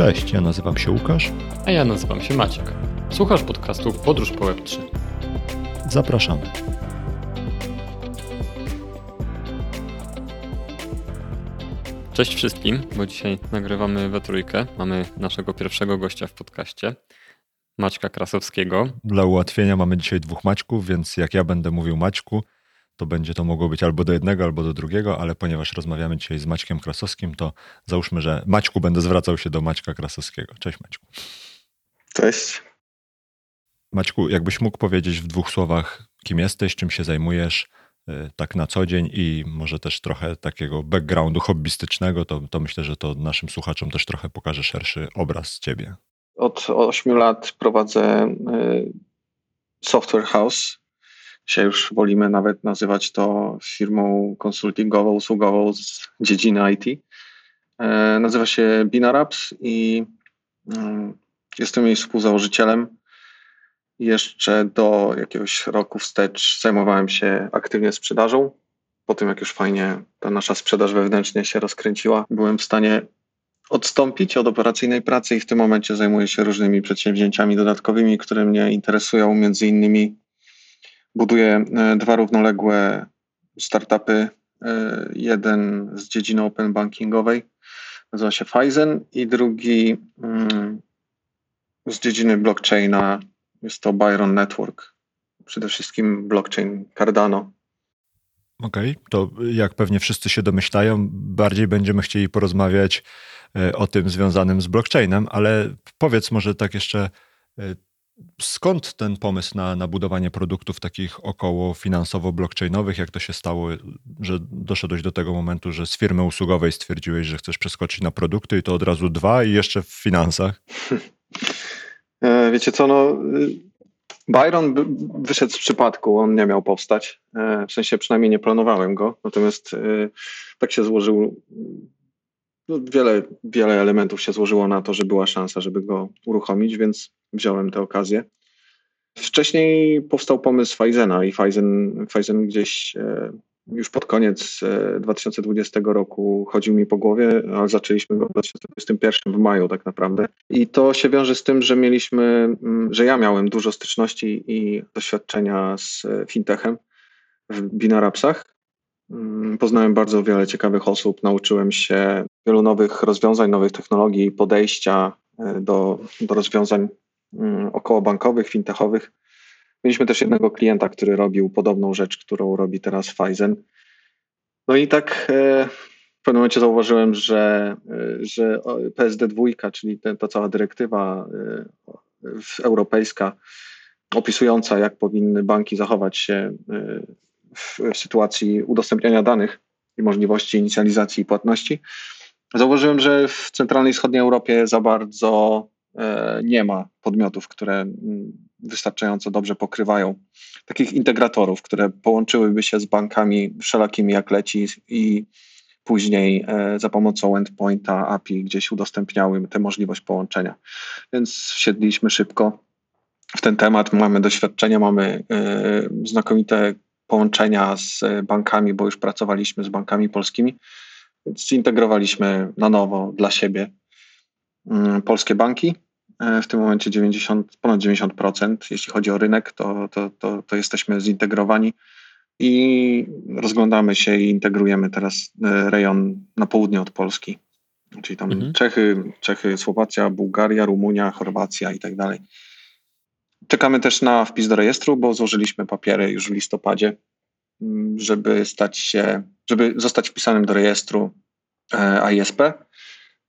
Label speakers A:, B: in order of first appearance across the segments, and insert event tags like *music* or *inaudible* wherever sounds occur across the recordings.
A: Cześć, ja nazywam się Łukasz.
B: A ja nazywam się Maciek. Słuchasz podcastu Podróż po Web3.
A: Zapraszamy.
B: Cześć wszystkim, bo dzisiaj nagrywamy we trójkę. Mamy naszego pierwszego gościa w podcaście, Maćka Krasowskiego.
A: Dla ułatwienia mamy dzisiaj dwóch Maćków, więc jak ja będę mówił Maćku, to będzie to mogło być albo do jednego, albo do drugiego, ale ponieważ rozmawiamy dzisiaj z Maćkiem Krasowskim, to załóżmy, że Maćku będę zwracał się do Maćka Krasowskiego. Cześć Maćku.
C: Cześć.
A: Maćku, jakbyś mógł powiedzieć w dwóch słowach, kim jesteś, czym się zajmujesz, y, tak na co dzień i może też trochę takiego backgroundu hobbystycznego, to, to myślę, że to naszym słuchaczom też trochę pokaże szerszy obraz ciebie.
C: Od 8 lat prowadzę y, Software House. Dzisiaj już wolimy nawet nazywać to firmą konsultingową, usługową z dziedziny IT. Y, nazywa się Binarabs i y, jestem jej współzałożycielem. Jeszcze do jakiegoś roku wstecz zajmowałem się aktywnie sprzedażą. Po tym, jak już fajnie ta nasza sprzedaż wewnętrznie się rozkręciła, byłem w stanie odstąpić od operacyjnej pracy i w tym momencie zajmuję się różnymi przedsięwzięciami dodatkowymi, które mnie interesują. Między innymi buduję e, dwa równoległe startupy. E, jeden z dziedziny open bankingowej, nazywa się Phison i drugi mm, z dziedziny blockchaina, jest to Byron Network. Przede wszystkim blockchain Cardano.
A: Okej, okay, to jak pewnie wszyscy się domyślają, bardziej będziemy chcieli porozmawiać e, o tym związanym z blockchainem, ale powiedz może tak jeszcze, skąd ten pomysł na, na budowanie produktów takich około finansowo-blockchainowych? Jak to się stało, że doszedłeś do tego momentu, że z firmy usługowej stwierdziłeś, że chcesz przeskoczyć na produkty i to od razu dwa i jeszcze w finansach? *laughs*
C: E, wiecie co, no Byron wyszedł z przypadku, on nie miał powstać. E, w sensie przynajmniej nie planowałem go, natomiast e, tak się złożył. No, wiele, wiele elementów się złożyło na to, że była szansa, żeby go uruchomić, więc wziąłem tę okazję. Wcześniej powstał pomysł Fizena i Fizen, Fizen gdzieś już pod koniec 2020 e, roku chodził mi po głowie, ale zaczęliśmy go w 2021 w maju tak naprawdę. I to się wiąże z tym, że mieliśmy, mm, że ja miałem dużo styczności i doświadczenia z e, fintechem w Binarapsach. Mm, poznałem bardzo wiele ciekawych osób, nauczyłem się wielu nowych rozwiązań, nowych technologii, podejścia e, do, do rozwiązań mm, okołobankowych, fintechowych. Mieliśmy też jednego klienta, który robił podobną rzecz, którą robi teraz Fizen. No i tak e, w pewnym momencie zauważyłem, że, e, że PSD2, czyli ta, ta cała dyrektywa europejska opisująca, jak powinny banki zachować się w, w sytuacji udostępniania danych i możliwości inicjalizacji płatności, zauważyłem, że w centralnej i wschodniej Europie za bardzo nie ma podmiotów, które wystarczająco dobrze pokrywają. Takich integratorów, które połączyłyby się z bankami wszelakimi jak leci i później e, za pomocą endpointa API gdzieś udostępniały tę możliwość połączenia. Więc wsiedliśmy szybko w ten temat. Mamy doświadczenia, mamy e, znakomite połączenia z bankami, bo już pracowaliśmy z bankami polskimi, więc zintegrowaliśmy na nowo dla siebie mm, polskie banki E, w tym momencie 90, ponad 90%. Jeśli chodzi o rynek, to, to, to, to jesteśmy zintegrowani i rozglądamy się i integrujemy teraz e, rejon na południe od Polski. Czyli tam mhm. Czechy, Czechy, Słowacja, Bułgaria, Rumunia, Chorwacja i tak dalej. Czekamy też na wpis do rejestru, bo złożyliśmy papiery już w listopadzie, mm, żeby stać się, żeby zostać wpisanym do rejestru e, AISP.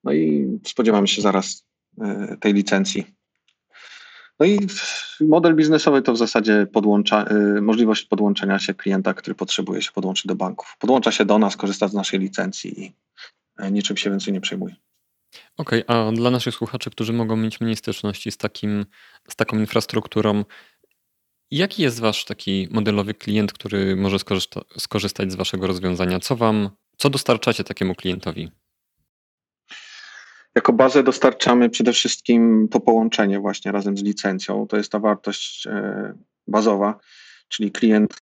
C: No i spodziewamy się zaraz E, tej licencji. No i model biznesowy to w zasadzie podłącza, e, możliwość podłączenia się klienta, który potrzebuje się podłączyć do banków. Podłącza się do nas, korzysta z naszej licencji i niczym się więcej nie przejmuje.
B: Okej, okay, a dla naszych słuchaczy, którzy mogą mieć mniej styczności z, takim, z taką infrastrukturą, jaki jest wasz taki modelowy klient, który może skorzysta, skorzystać z waszego rozwiązania? Co wam, co dostarczacie takiemu klientowi?
C: Jako bazę dostarczamy przede wszystkim to połączenie właśnie razem z licencją. To jest ta wartość e, bazowa, czyli klient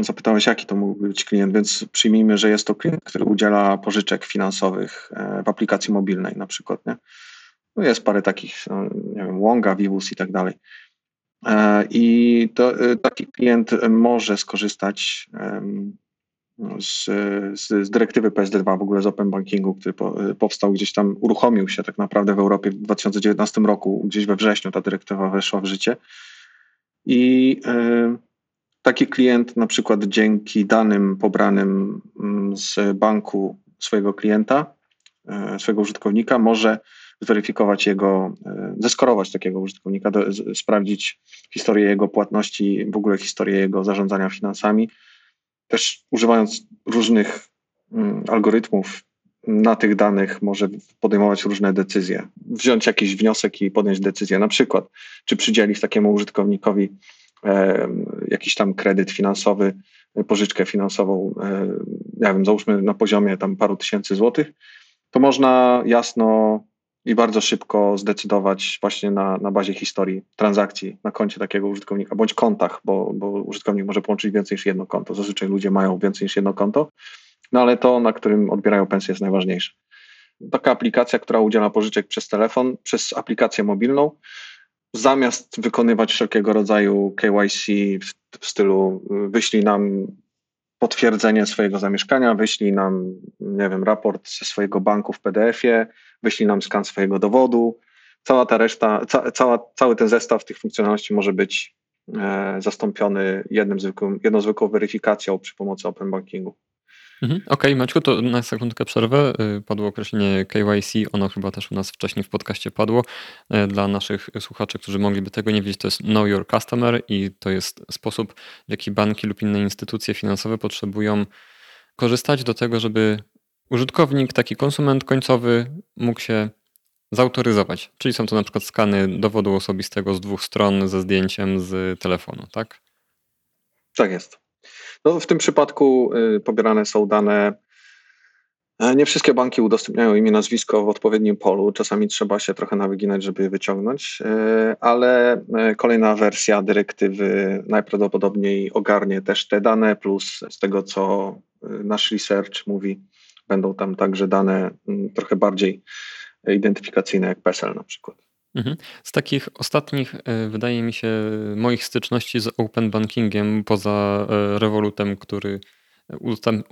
C: Zapytałeś, jaki to mógłby być klient, więc przyjmijmy, że jest to klient, który udziela pożyczek finansowych w aplikacji mobilnej na przykład. Nie? No jest parę takich, no, nie wiem, Wonga, Vivus i tak dalej. I to, taki klient może skorzystać z, z, z, dyrektywy PSD2, w ogóle z Open Bankingu, który po, powstał gdzieś tam, uruchomił się tak naprawdę w Europie w 2019 roku, gdzieś we wrześniu ta dyrektywa weszła w życie. I y, taki klient na przykład dzięki danym pobranym mm, z banku swojego klienta, y, swojego użytkownika może zweryfikować jego, y, zeskorować takiego użytkownika, do, z, sprawdzić historię jego płatności, w ogóle historię jego zarządzania finansami, też używając różnych mm, algorytmów na tych danych może podejmować różne decyzje. Wziąć jakiś wniosek i podjąć decyzję, na przykład czy przydzielić takiemu użytkownikowi e, jakiś tam kredyt finansowy, pożyczkę finansową, nie wiem, załóżmy na poziomie tam paru tysięcy złotych, to można jasno i bardzo szybko zdecydować właśnie na, na bazie historii transakcji na koncie takiego użytkownika, bądź kontach, bo, bo użytkownik może połączyć więcej niż jedno konto. Zazwyczaj ludzie mają więcej niż jedno konto, no ale to, na którym odbierają pensję jest najważniejsze. Taka aplikacja, która udziela pożyczek przez telefon, przez aplikację mobilną, zamiast wykonywać wszelkiego rodzaju KYC w, w stylu wyślij nam potwierdzenie swojego zamieszkania, wyślij nam, nie wiem, raport ze swojego banku w PDF-ie, wyślij nam skan swojego dowodu. Cała ta reszta, ca, cała, cały ten zestaw tych funkcjonalności może być e, zastąpiony jednym zwykłym, jedną zwykłą weryfikacją przy pomocy Open Bankingu.
B: Mhm. Okej, okay, Maćku, to na sekundkę przerwę. Y, padło określenie KYC, ono chyba też u nas wcześniej w podcaście padło. Y, dla naszych słuchaczy, którzy mogliby tego nie wiedzieć, to jest Know Your Customer i to jest sposób, w jaki banki lub inne instytucje finansowe potrzebują korzystać do tego, żeby użytkownik, taki konsument końcowy mógł się zautoryzować. Czyli są to na przykład skany dowodu osobistego z dwóch stron ze zdjęciem z telefonu, tak?
C: Tak jest. No, w tym przypadku y, pobierane są dane. E, nie wszystkie banki udostępniają imię, nazwisko w odpowiednim polu. Czasami trzeba się trochę nawyginać, żeby je wyciągnąć, e, ale e, kolejna wersja dyrektywy najprawdopodobniej ogarnie też te dane, plus z tego, co nasz research mówi, będą tam także dane mm, trochę bardziej identyfikacyjne, jak PESEL na przykład.
B: Mhm. Z takich ostatnich, e, wydaje mi się, moich styczności z open bankingiem, poza e, Revolutem, który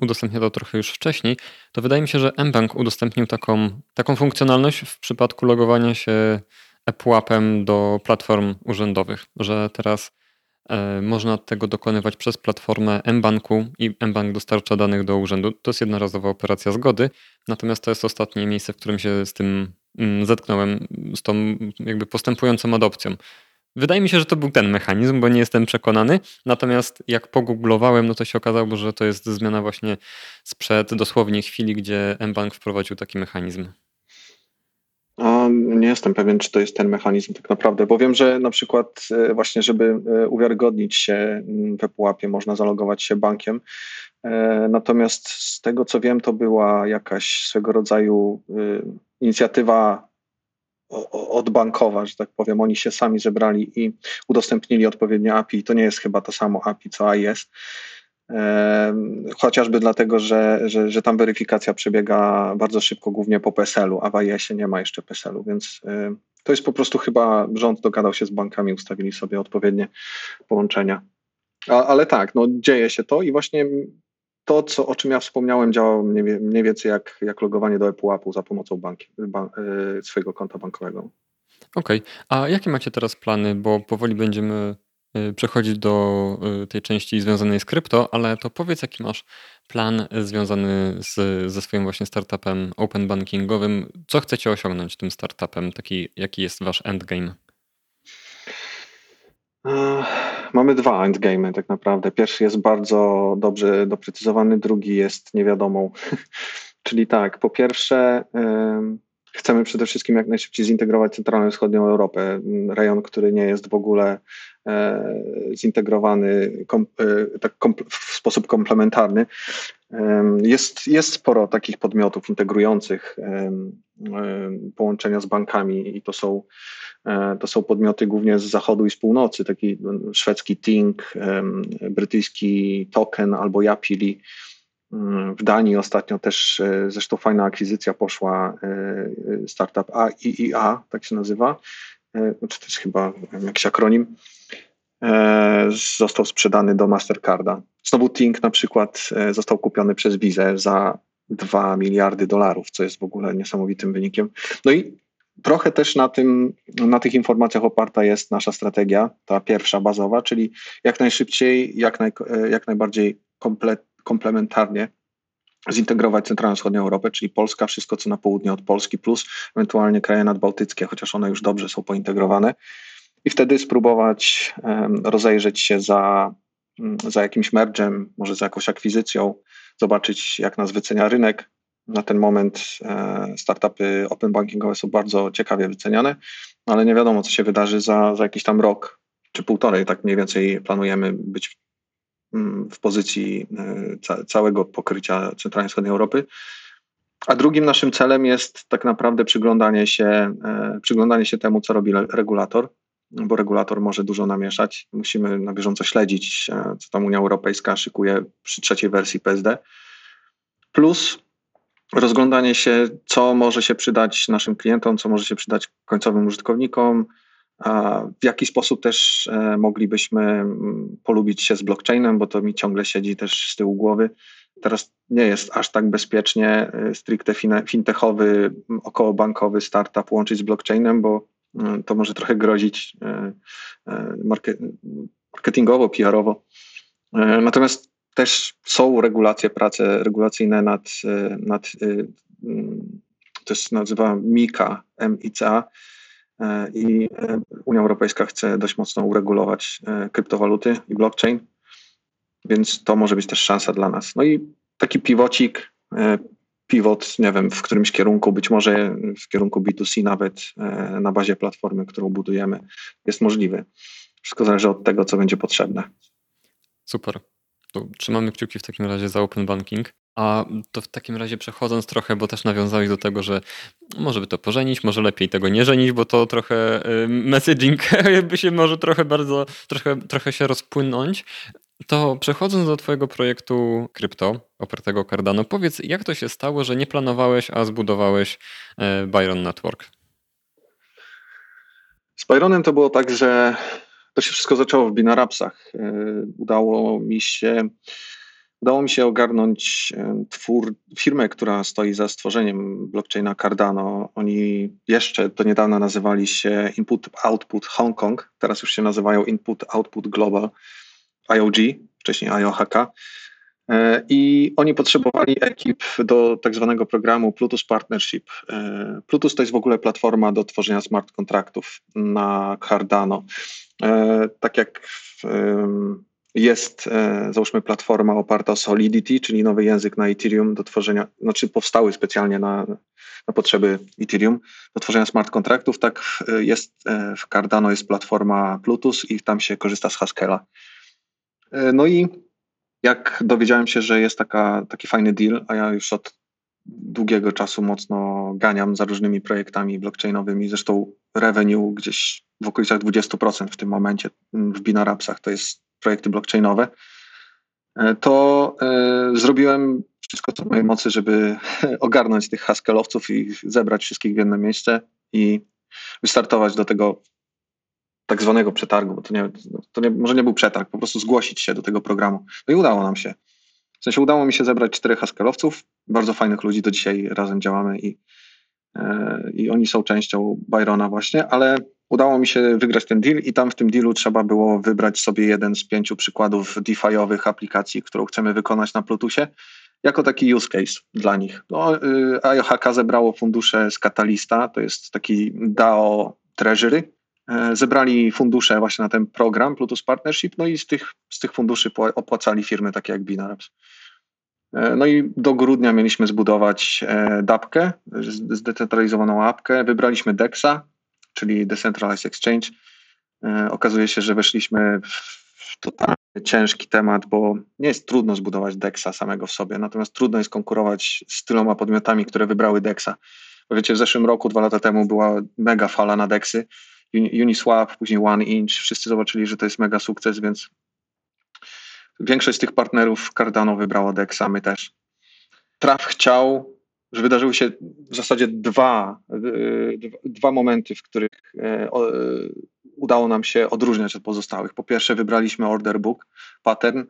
B: udostępnia to trochę już wcześniej, to wydaje mi się, że mBank udostępnił taką, taką funkcjonalność w przypadku logowania się ePUAP-em do platform urzędowych, że teraz e, można tego dokonywać przez platformę mBanku i mBank dostarcza danych do urzędu. To jest jednorazowa operacja zgody, natomiast to jest ostatnie miejsce, w którym się z tym zetknąłem z tą jakby postępującą adopcją. Wydaje mi się, że to był ten mechanizm, bo nie jestem przekonany. Natomiast jak pogooglowałem, no to się okazało, że to jest zmiana właśnie sprzed dosłownie chwili, gdzie mBank wprowadził taki mechanizm.
C: A nie jestem pewien, czy to jest ten mechanizm tak naprawdę, bo wiem, że na przykład e, właśnie, żeby e, uwiarygodnić się mm, we pułapie, można zalogować się bankiem. E, natomiast z tego co wiem, to była jakaś swego rodzaju inicjatywa odbankowa, że tak powiem. Oni się sami zebrali i udostępnili odpowiednie API. To nie jest chyba to samo API, co IS. Chociażby dlatego, że, że, że tam weryfikacja przebiega bardzo szybko, głównie po PESEL-u, a w IS-ie nie ma jeszcze PESEL-u, więc to jest po prostu chyba rząd dogadał się z bankami, ustawili sobie odpowiednie połączenia. A, ale tak, no dzieje się to i właśnie to, co, o czym ja wspomniałem, działa mniej, mniej więcej jak, jak logowanie do ePUAP-u za pomocą banki, ban, y, swojego konta bankowego.
B: Okej, okay. a jakie macie teraz plany? Bo powoli będziemy y, przechodzić do y, tej części związanej z krypto, ale to powiedz, jaki masz plan związany z, ze swoim właśnie startupem open bankingowym. Co chcecie osiągnąć tym startupem? Taki, jaki jest wasz endgame?
C: Mamy dwa endgame tak naprawdę. Pierwszy jest bardzo dobrze doprecyzowany, drugi jest niewiadomą. *laughs* Czyli tak, po pierwsze chcemy przede wszystkim jak najszybciej zintegrować centralną wschodnią Europę, rejon, który nie jest w ogóle e, zintegrowany e, tak w sposób komplementarny. Jest, jest sporo takich podmiotów integrujących połączenia z bankami i to są, to są podmioty głównie z zachodu i z północy, taki szwedzki Tink, brytyjski Token albo Yapili. W Danii ostatnio też zresztą fajna akwizycja poszła, startup AIIA, tak się nazywa, czy to jest chyba jakiś akronim, został sprzedany do Mastercarda. Znowu Tink na przykład został kupiony przez Visa za 2 miliardy dolarów, co jest w ogóle niesamowitym wynikiem. No i trochę też na, tym, na tych informacjach oparta jest nasza strategia, ta pierwsza bazowa, czyli jak najszybciej, jak, naj, jak najbardziej komplet, komplementarnie zintegrować centralną wschodnią Europę, czyli Polska, wszystko co na południe od Polski, plus ewentualnie kraje nadbałtyckie, chociaż one już dobrze są pointegrowane. I wtedy spróbować um, rozejrzeć się za, um, za jakimś mergem, może za jakąś akwizycją, zobaczyć, jak nas wycenia rynek. Na ten moment e, startupy open bankingowe są bardzo ciekawie wyceniane, ale nie wiadomo, co się wydarzy za, za jakiś tam rok czy półtorej. Tak mniej więcej planujemy być mm, w pozycji e, całego pokrycia centralnej Europy. A drugim naszym celem jest tak naprawdę przyglądanie się, e, przyglądanie się temu, co robi regulator, bo regulator może dużo namieszać. Musimy na bieżąco śledzić, co tam Unia Europejska szykuje przy trzeciej wersji PSD. Plus rozglądanie się, co może się przydać naszym klientom, co może się przydać końcowym użytkownikom, w jaki sposób też e, moglibyśmy mm, polubić się z blockchainem, bo to mi ciągle siedzi też z tyłu głowy. Teraz nie jest aż tak bezpiecznie e, stricte fintechowy, okołobankowy startup łączyć z blockchainem, bo E, to może trochę grozić e, marketingowo, PR-owo. Natomiast też są regulacje, prace regulacyjne nad, nad to się nazywa MICA, MICA i Unia Europejska chce dość mocno uregulować kryptowaluty i blockchain, więc to może być też szansa dla nas. No i taki pivocik pivot, nie wiem, w którymś kierunku, być może w kierunku B2C nawet na bazie platformy, którą budujemy, jest możliwy. Wszystko zależy od tego, co będzie potrzebne.
B: Super. To trzymamy kciuki w takim razie za open banking. A to w takim razie przechodząc trochę, bo też nawiązałeś do tego, że może by to pożenić, może lepiej tego nie żenić, bo to trochę messaging *laughs* by się może trochę bardzo, trochę, trochę się rozpłynąć. To przechodząc do Twojego projektu krypto opartego o Cardano, powiedz, jak to się stało, że nie planowałeś, a zbudowałeś e, Byron Network?
C: Z Byronem to było tak, że to się wszystko zaczęło w Binarapsach. E, udało mi się udało mi się ogarnąć e, twór, firmę, która stoi za stworzeniem blockchaina Cardano. Oni jeszcze do niedawna nazywali się Input Output Hong Kong, teraz już się nazywają Input Output Global. IOG, wcześniej IOHK. E, I oni potrzebowali ekip do tak zwanego programu Plutus Partnership. Plutus to jest w ogóle platforma do tworzenia smart kontraktów na Cardano. E, tak jak jest, załóżmy, platforma oparta o Solidity, czyli nowy język na Ethereum do tworzenia, znaczy powstały specjalnie na, na potrzeby Ethereum do tworzenia smart kontraktów, tak jest w Cardano jest platforma Plutus i tam się korzysta z Haskella. E, no i jak dowiedziałem się, że jest taka, taki fajny deal, a ja już od długiego czasu mocno ganiam za różnymi projektami blockchainowymi, zresztą revenue gdzieś w okolicach 20% w tym momencie w Binarapsach to jest projekty blockchainowe, e, to y, zrobiłem wszystko co w mojej mocy, żeby *laughs* ogarnąć tych haskelowców i zebrać wszystkich w jedno miejsce i wystartować do tego tak zwanego przetargu, bo to, nie, to nie, może nie był przetarg, po prostu zgłosić się do tego programu. No i udało nam się. W sensie udało mi się zebrać czterech haskelowców, bardzo fajnych ludzi, do dzisiaj razem działamy i, e, i oni są częścią Byrona właśnie, ale udało mi się wygrać ten deal i tam w tym dealu trzeba było wybrać sobie jeden z pięciu przykładów DeFi'owych aplikacji, którą chcemy wykonać na Plutusie, jako taki use case dla nich. No, IOHK zebrało fundusze z Catalista, to jest taki DAO Treasury, E, zebrali fundusze właśnie na ten program Plutus Partnership, no i z tych, z tych funduszy opłacali firmy takie jak Binance. E, no i do grudnia mieliśmy zbudować e, dapkę, zdecentralizowaną apkę. Wybraliśmy DEXa, czyli Decentralized Exchange. Okazuje się, że weszliśmy w totalnie ciężki temat, bo nie jest trudno zbudować DEXa samego w sobie, natomiast trudno jest konkurować z tyloma podmiotami, które wybrały DEXa. Wiecie, w zeszłym roku, dwa lata temu była mega fala na Dexy. Uniswap, później One Inch, wszyscy zobaczyli, że to jest mega sukces, więc większość z tych partnerów Cardano wybrało Dexa, my też. Traf chciał, że wydarzyły się w zasadzie dwa, dwa momenty, w których udało nam się odróżniać od pozostałych. Po pierwsze wybraliśmy order book pattern,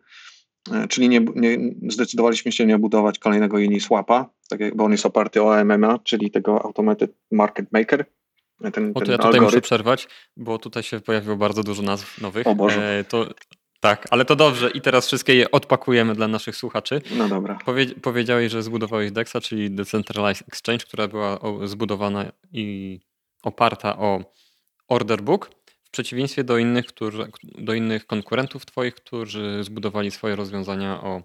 C: czyli nie, nie, zdecydowaliśmy się nie budować kolejnego Uniswapa, tak jak, bo on jest oparty o AMMA, czyli tego Automated Market Maker.
B: Ten, o, to ja tutaj algorytm. muszę przerwać, bo tutaj się pojawiło bardzo dużo nazw nowych.
C: O Boże. E,
B: to, tak, ale to dobrze i teraz wszystkie je odpakujemy dla naszych słuchaczy.
C: No dobra.
B: Powie, powiedziałeś, że zbudowałeś DEXa, czyli Decentralized Exchange, która była zbudowana i oparta o order book przeciwieństwie do innych, którzy, do innych konkurentów Twoich, którzy zbudowali swoje rozwiązania o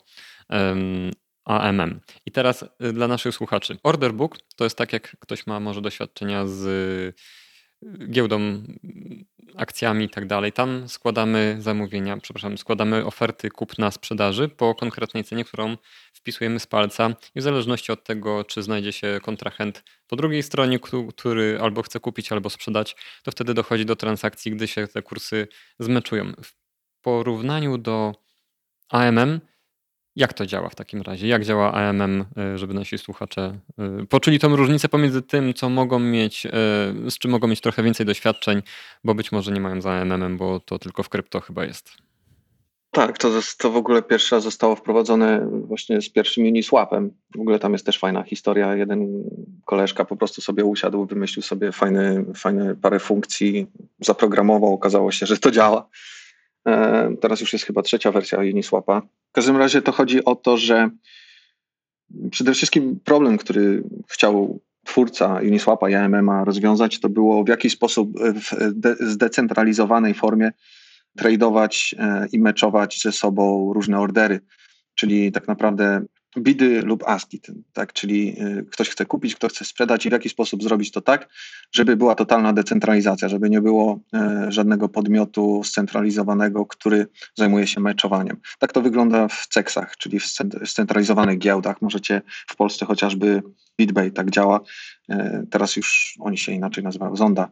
B: um, AMM. I teraz y, dla naszych słuchaczy. Order book to jest tak, jak ktoś ma może doświadczenia z y, giełdą, akcjami i tak dalej. Tam składamy zamówienia, przepraszam, składamy oferty kupna sprzedaży po konkretnej cenie, którą wpisujemy z palca i w zależności od tego, czy znajdzie się kontrahent po drugiej stronie, który albo chce kupić, albo sprzedać, to wtedy dochodzi do transakcji, gdy się te kursy zmeczują. W porównaniu do AMM, jak to działa w takim razie? Jak działa AMM, e, żeby nasi słuchacze e, poczuli tą różnicę pomiędzy tym, co mogą mieć, e, z czym mogą mieć trochę więcej doświadczeń, bo być może nie mają za AMM, bo to tylko w krypto chyba jest.
C: Tak, to, to w ogóle pierwszy raz zostało wprowadzone właśnie z pierwszym Uniswapem. W ogóle tam jest też fajna historia. Jeden koleżka po prostu sobie usiadł, wymyślił sobie fajne, fajne parę funkcji, zaprogramował, okazało się, że to działa. E, teraz już jest chyba trzecia wersja Uniswapa. W każdym razie to chodzi o to, że przede wszystkim problem, który chciał twórca Uniswapa i AMM rozwiązać, to było w jaki sposób w zdecentralizowanej formie tradować e, i meczować ze sobą różne ordery. Czyli tak naprawdę bidy lub aski, tak? czyli y, ktoś chce kupić, ktoś chce sprzedać i w jaki sposób zrobić to tak, żeby była totalna decentralizacja, żeby nie było e, żadnego podmiotu scentralizowanego, który zajmuje się meczowaniem. Tak to wygląda w CEX-ach, czyli w scentralizowanych giełdach. Możecie w Polsce chociażby BitBay tak działa, e, teraz już oni się inaczej nazywają, Zonda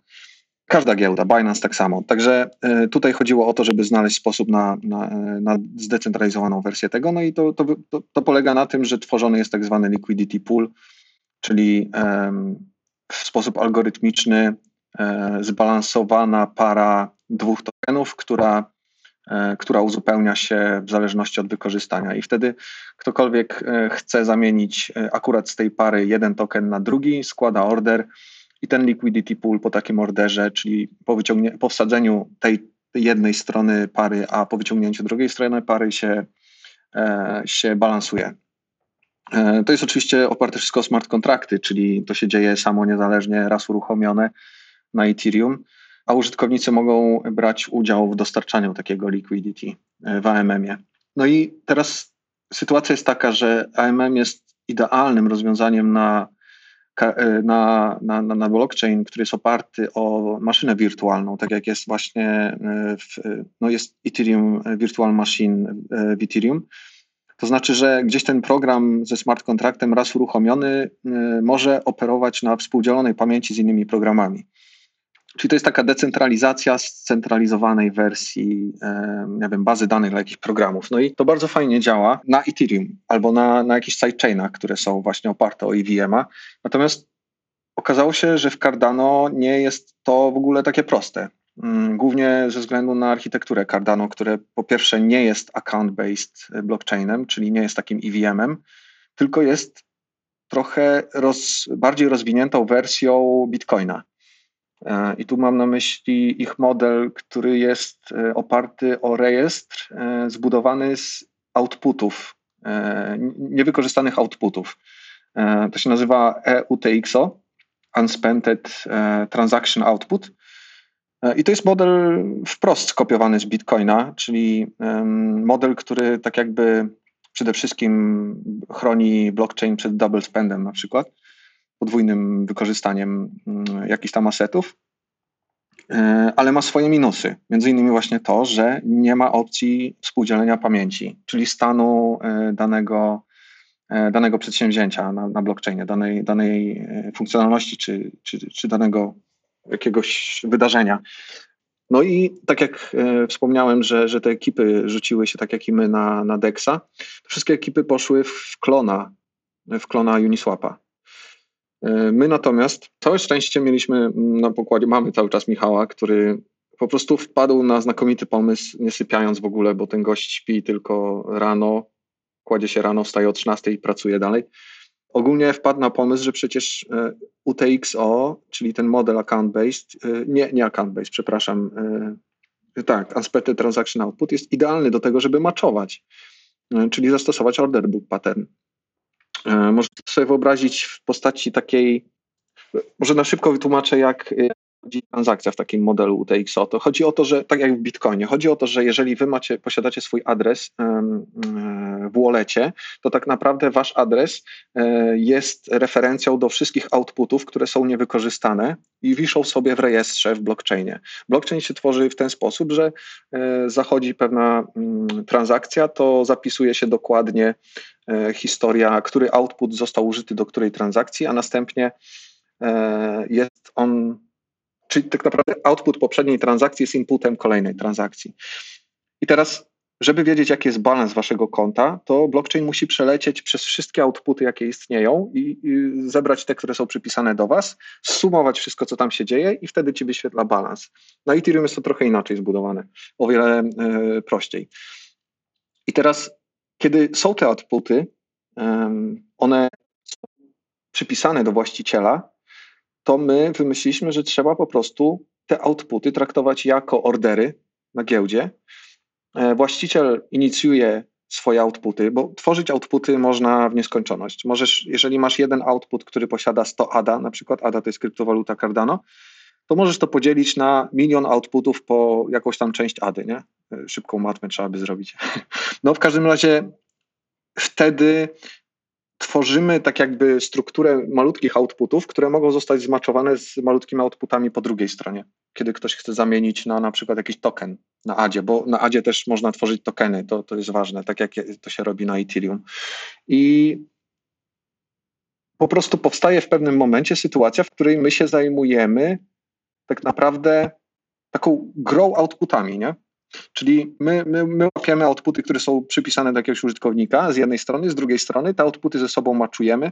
C: Każda giełda, Binance tak samo. Także e, tutaj chodziło o to, żeby znaleźć sposób na, na, na zdecentralizowaną wersję tego. No i to, to, to, to, polega na tym, że tworzony jest tak zwany liquidity pool, czyli w sposób algorytmiczny um, zbalansowana para dwóch tokenów, która, um, która uzupełnia się w zależności od wykorzystania. I wtedy ktokolwiek chce zamienić akurat z tej pary jeden token na drugi, składa order i ten liquidity pool po takim orderze, czyli po, wyciągnie, po wsadzeniu tej jednej strony pary, a po wyciągnięciu drugiej strony pary się, e, się balansuje. E, to jest oczywiście oparte wszystko o smart kontrakty, czyli to się dzieje samo niezależnie, raz uruchomione na Ethereum, a użytkownicy mogą brać udział w dostarczaniu takiego liquidity e, w AMM-ie. No i teraz sytuacja jest taka, że AMM jest idealnym rozwiązaniem na na, na, na blockchain, który jest oparty o maszynę wirtualną, tak jak jest właśnie e, w, no jest Ethereum Virtual Machine w Ethereum. To znaczy, że gdzieś ten program ze smart contractem raz uruchomiony e, może operować na współdzielonej pamięci z innymi programami. Czyli to jest taka decentralizacja scentralizowanej wersji nie wiem, bazy danych dla jakichś programów. No i to bardzo fajnie działa na Ethereum albo na, na jakichś sidechainach, które są właśnie oparte o EVM-a. Natomiast okazało się, że w Cardano nie jest to w ogóle takie proste. Mm, głównie ze względu na architekturę Cardano, które po pierwsze nie jest account-based blockchainem, czyli nie jest takim EVM-em, tylko jest trochę roz, bardziej rozwiniętą wersją Bitcoina. E, I tu mam na myśli ich model, który jest e, oparty o rejestr e, zbudowany z outputów, niewykorzystanych outputów. To się nazywa EUTXO, Unspent Transaction Output. I to jest model wprost skopiowany z Bitcoina, czyli model, który tak jakby przede wszystkim chroni blockchain przed double spendem na przykład podwójnym wykorzystaniem mm, jakichś tam asetów, e, ale ma swoje minusy. Między innymi właśnie to, że nie ma opcji współdzielenia pamięci, czyli stanu e, danego danego przedsięwzięcia na, na blockchainie, danej, danej funkcjonalności czy, czy, czy danego jakiegoś wydarzenia. No i tak jak e, wspomniałem, że, że te ekipy rzuciły się tak jak i my na, na Dexa, wszystkie ekipy poszły w klona, w klona Uniswapa. E, my natomiast całe szczęście mieliśmy na pokładzie, mamy cały czas Michała, który po prostu wpadł na znakomity pomysł, nie sypiając w ogóle, bo ten gość śpi tylko rano, kładzie się rano, wstaje o 13 i pracuje dalej ogólnie wpadł na pomysł, że przecież e, UTXO, czyli ten model account-based, e, nie, nie account-based, przepraszam, tak, Unspected Transaction Output jest idealny do tego, żeby matchować, czyli zastosować order book pattern. Można sobie wyobrazić w postaci takiej, może na szybko wytłumaczę, jak transakcja w takim modelu UTXO, to chodzi o to, że tak jak w Bitcoinie, chodzi o to, że jeżeli wy macie, posiadacie swój adres w wallecie, to tak naprawdę wasz adres e, jest referencją do wszystkich outputów, które są niewykorzystane i wiszą sobie w rejestrze w blockchainie. Blockchain się tworzy w ten sposób, że e, zachodzi pewna mm, transakcja, to zapisuje się dokładnie e, historia, który output został użyty do której transakcji, a następnie jest on Czyli tak naprawdę output poprzedniej transakcji jest inputem kolejnej transakcji. I teraz, żeby wiedzieć, jaki jest balans waszego konta, to blockchain musi przelecieć przez wszystkie outputy, jakie istnieją i, i zebrać te, które są przypisane do was, sumować wszystko, co tam się dzieje i wtedy ci wyświetla balans. Na Ethereum jest to trochę inaczej zbudowane, o wiele y, prościej. I teraz, kiedy są te outputy, one są przypisane do właściciela, to my wymyśliliśmy, że trzeba po prostu te outputy traktować jako ordery na giełdzie. E, właściciel inicjuje swoje outputy, bo tworzyć outputy można w nieskończoność. Możesz, jeżeli masz jeden output, który posiada 100 ADA, na przykład ADA to jest kryptowaluta Cardano, to możesz to podzielić na milion outputów po jakąś tam część ADY, nie? E, szybką matmę trzeba by zrobić. *laughs* No w każdym razie wtedy tworzymy tak jakby strukturę malutkich outputów, które mogą zostać zmaczowane z malutkimi outputami po drugiej stronie, kiedy ktoś chce zamienić na na przykład jakiś token na Adzie, bo na Adzie też można tworzyć tokeny, to, to jest ważne, tak jak to się robi na Ethereum. I po prostu powstaje w pewnym momencie sytuacja, w której my się zajmujemy tak naprawdę taką grą outputami, nie? Czyli my, my, my łapiemy outputy, które są przypisane do jakiegoś użytkownika z jednej strony, z drugiej strony te outputy ze sobą maczujemy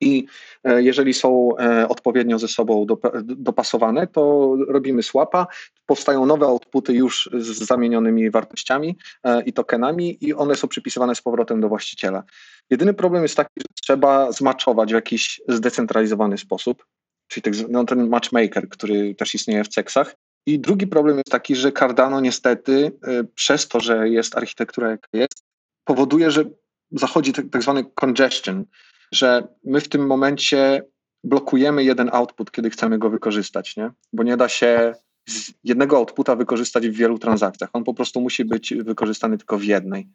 C: i e, jeżeli są e, odpowiednio ze sobą dopasowane, to robimy swapa, powstają nowe outputy już z zamienionymi wartościami e, i tokenami i one są przypisywane z powrotem do właściciela. Jedyny problem jest taki, że trzeba zmaczować w jakiś zdecentralizowany sposób, czyli tak no, ten matchmaker, który też istnieje w CEX-ach, i drugi problem jest taki, że Cardano niestety y, przez to, że jest architektura jaka jest, powoduje, że zachodzi tak, zwany congestion, że my w tym momencie blokujemy jeden output, kiedy chcemy go wykorzystać, nie? bo nie da się z jednego outputa wykorzystać w wielu transakcjach. On po prostu musi być wykorzystany tylko w jednej.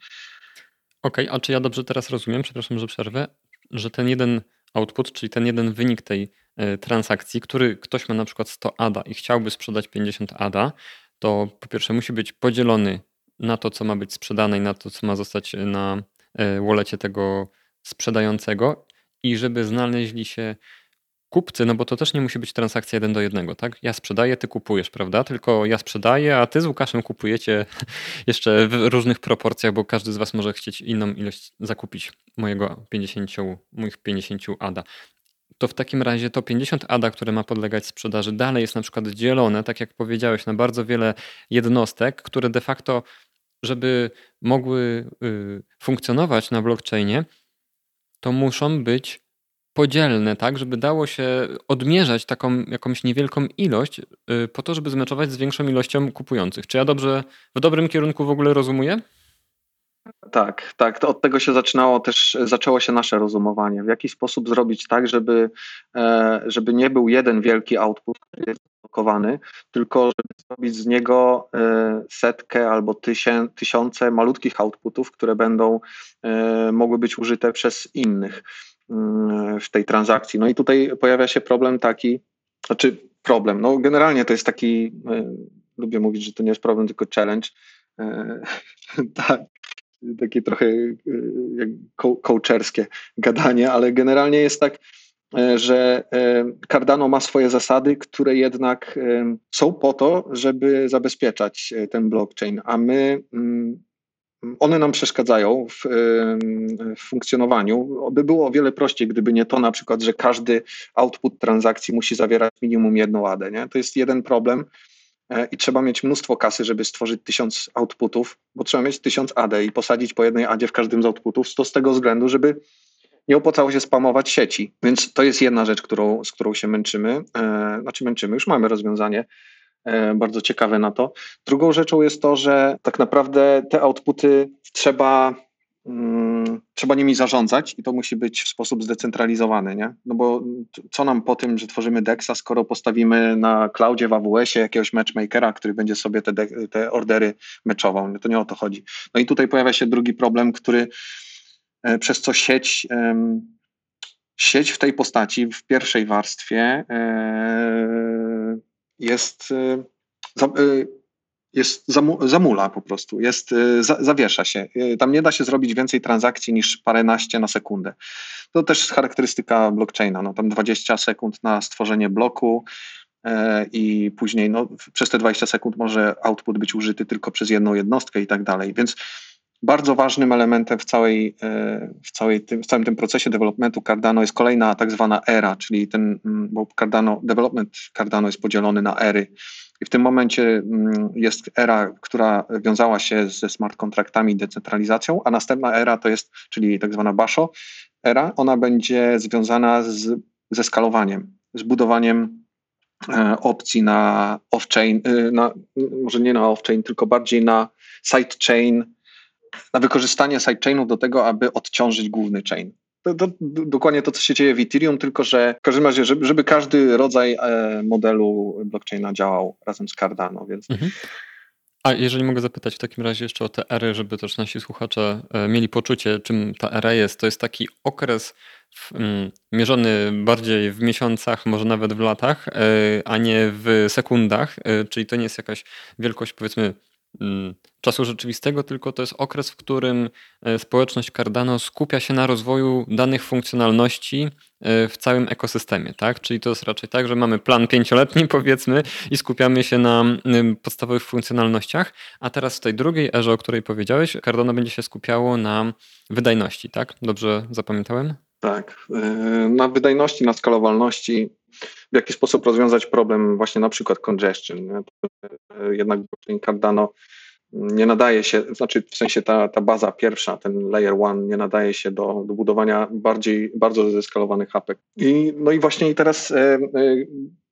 B: Okej, okay, a czy ja dobrze teraz rozumiem, przepraszam, że przerwę, że ten jeden output, czyli ten jeden wynik tej e, transakcji, który ktoś ma na przykład 100 ADA i chciałby sprzedać 50 ADA, to po pierwsze musi być podzielony na to, co ma być sprzedane i na to, co ma zostać na e, wallecie tego sprzedającego i żeby znaleźli się kupcy, no bo to też nie musi być transakcja jeden do jednego, tak? Ja sprzedaję, ty kupujesz, prawda? Tylko ja sprzedaję, a ty z Łukaszem kupujecie *laughs* jeszcze w różnych proporcjach, bo każdy z was może chcieć inną ilość zakupić mojego 50, moich 50 ADA. To w takim razie to 50 ADA, które ma podlegać sprzedaży, dalej jest na przykład dzielone, tak jak powiedziałeś, na bardzo wiele jednostek, które de facto, żeby mogły y, funkcjonować na blockchainie, to muszą być podzielne, tak, żeby dało się odmierzać taką jakąś niewielką ilość y, po to, żeby zmeczować z większą ilością kupujących. Czy ja dobrze w dobrym kierunku w ogóle rozumuję?
C: Tak, tak. To od tego się zaczynało też, zaczęło się nasze rozumowanie. W jaki sposób zrobić tak, żeby, e, żeby nie był jeden wielki output, który jest blokowany, tylko żeby zrobić z niego e, setkę albo tysiące malutkich outputów, które będą e, mogły być użyte przez innych w tej transakcji. No i tutaj pojawia się problem taki, znaczy problem, no generalnie to jest taki, lubię mówić, że to nie jest problem, tylko challenge. *laughs* Tak, takie trochę jak coacherskie gadanie, ale generalnie jest tak, że Cardano ma swoje zasady, które jednak są po to, żeby zabezpieczać ten blockchain, a my mm, one nam przeszkadzają w, w, funkcjonowaniu. By było o wiele prościej, gdyby nie to na przykład, że każdy output transakcji musi zawierać minimum jedną adę. Nie? To jest jeden problem e, i trzeba mieć mnóstwo kasy, żeby stworzyć tysiąc outputów, bo trzeba mieć tysiąc AD i posadzić po jednej adzie w każdym z outputów. To z tego względu, żeby nie opłacało się spamować sieci. Więc to jest jedna rzecz, którą, z którą się męczymy. E, znaczy męczymy, już mamy rozwiązanie bardzo ciekawe na to. Drugą rzeczą jest to, że tak naprawdę te outputy trzeba, mm, trzeba nimi zarządzać i to musi być w sposób zdecentralizowany, nie? No bo co nam po tym, że tworzymy DEXa, skoro postawimy na cloudzie w AWS-ie jakiegoś matchmakera, który będzie sobie te, te ordery meczował. To nie o to chodzi. No i tutaj pojawia się drugi problem, który e, przez co sieć sieć w tej postaci, w pierwszej warstwie e, jest, y, y, jest zamula po prostu, jest, y, zawiesza się. Tam nie da się zrobić więcej transakcji niż paręnaście na sekundę. To też jest charakterystyka blockchaina. No, tam 20 sekund na stworzenie bloku, e, i później no, przez te 20 sekund może output być użyty tylko przez jedną jednostkę i tak dalej. Więc bardzo ważnym elementem w, całej, e, w, całej tym, w całym tym procesie developmentu Cardano jest kolejna tak zwana era, czyli ten, mm, bo Cardano, development Cardano jest podzielony na ery. I w tym momencie mm, jest era, która wiązała się ze smart kontraktami i decentralizacją, a następna era to jest, czyli tak zwana Basho era, ona będzie związana z, ze skalowaniem, z budowaniem e, opcji na off-chain, e, na, może nie na off-chain, tylko bardziej na sidechain na wykorzystanie sidechainów do tego, aby odciążyć główny chain. To, to, dokładnie to, co się dzieje w Ethereum, tylko że w każdym razie, żeby, żeby każdy rodzaj e, modelu blockchaina działał razem z Cardano. Więc... Mhm.
B: A jeżeli mogę zapytać w takim razie jeszcze o te ery, żeby też nasi słuchacze e, mieli poczucie, czym ta era jest. To jest taki okres w, mm, mierzony bardziej w miesiącach, może nawet w latach, e, a nie w sekundach, czyli to nie jest jakaś wielkość powiedzmy czasu rzeczywistego, tylko to jest okres, w którym e, społeczność Cardano skupia się na rozwoju danych funkcjonalności e, w całym ekosystemie, tak? Czyli to jest raczej tak, że mamy plan pięcioletni *laughs* powiedzmy i skupiamy się na podstawowych funkcjonalnościach, a teraz w tej drugiej erze, o której powiedziałeś, Cardano będzie się skupiało na wydajności, tak? Dobrze zapamiętałem?
C: Tak, e, na wydajności, na skalowalności, w jaki sposób rozwiązać problem właśnie na przykład congestion. Jednak Cardano nie nadaje się, znaczy w sensie ta, ta baza pierwsza, ten layer one nie nadaje się do, do budowania bardziej, bardzo zeskalowanych apek. I, no i właśnie teraz e, e,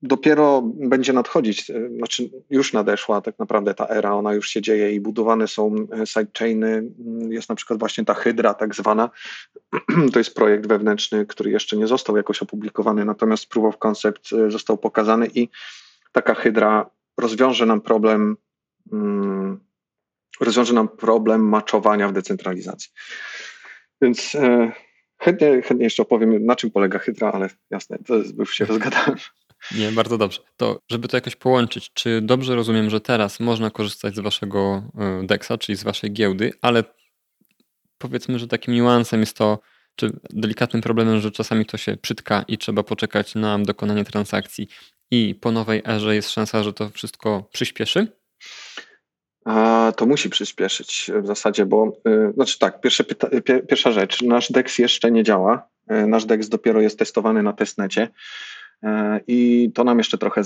C: dopiero będzie nadchodzić, e, znaczy już nadeszła tak naprawdę ta era, ona już się dzieje i budowane są e, sidechainy, jest na przykład właśnie ta Hydra tak zwana, *clears throat* to jest projekt wewnętrzny, który jeszcze nie został jakoś opublikowany, natomiast proof of concept e, został pokazany i taka Hydra rozwiąże nam problem mm, rozwiąże nam problem maczowania w decentralizacji. Więc e, chętnie, chętnie jeszcze opowiem, na czym polega Hydra, ale jasne, to już się rozgadałem.
B: Nie, bardzo dobrze. To, żeby to jakoś połączyć, czy dobrze rozumiem, że teraz można korzystać z waszego e, DEXa, czyli z waszej giełdy, ale powiedzmy, że takim niuansem jest to, czy delikatnym problemem, że czasami to się przytka i trzeba poczekać na dokonanie transakcji i po nowej erze jest szansa, że to wszystko przyspieszy?
C: A to musi przyspieszyć w zasadzie, bo y, znaczy tak, pyta- pierwsza rzecz, nasz DEX jeszcze nie działa. Nasz DEX dopiero jest testowany na testnecie i to nam jeszcze trochę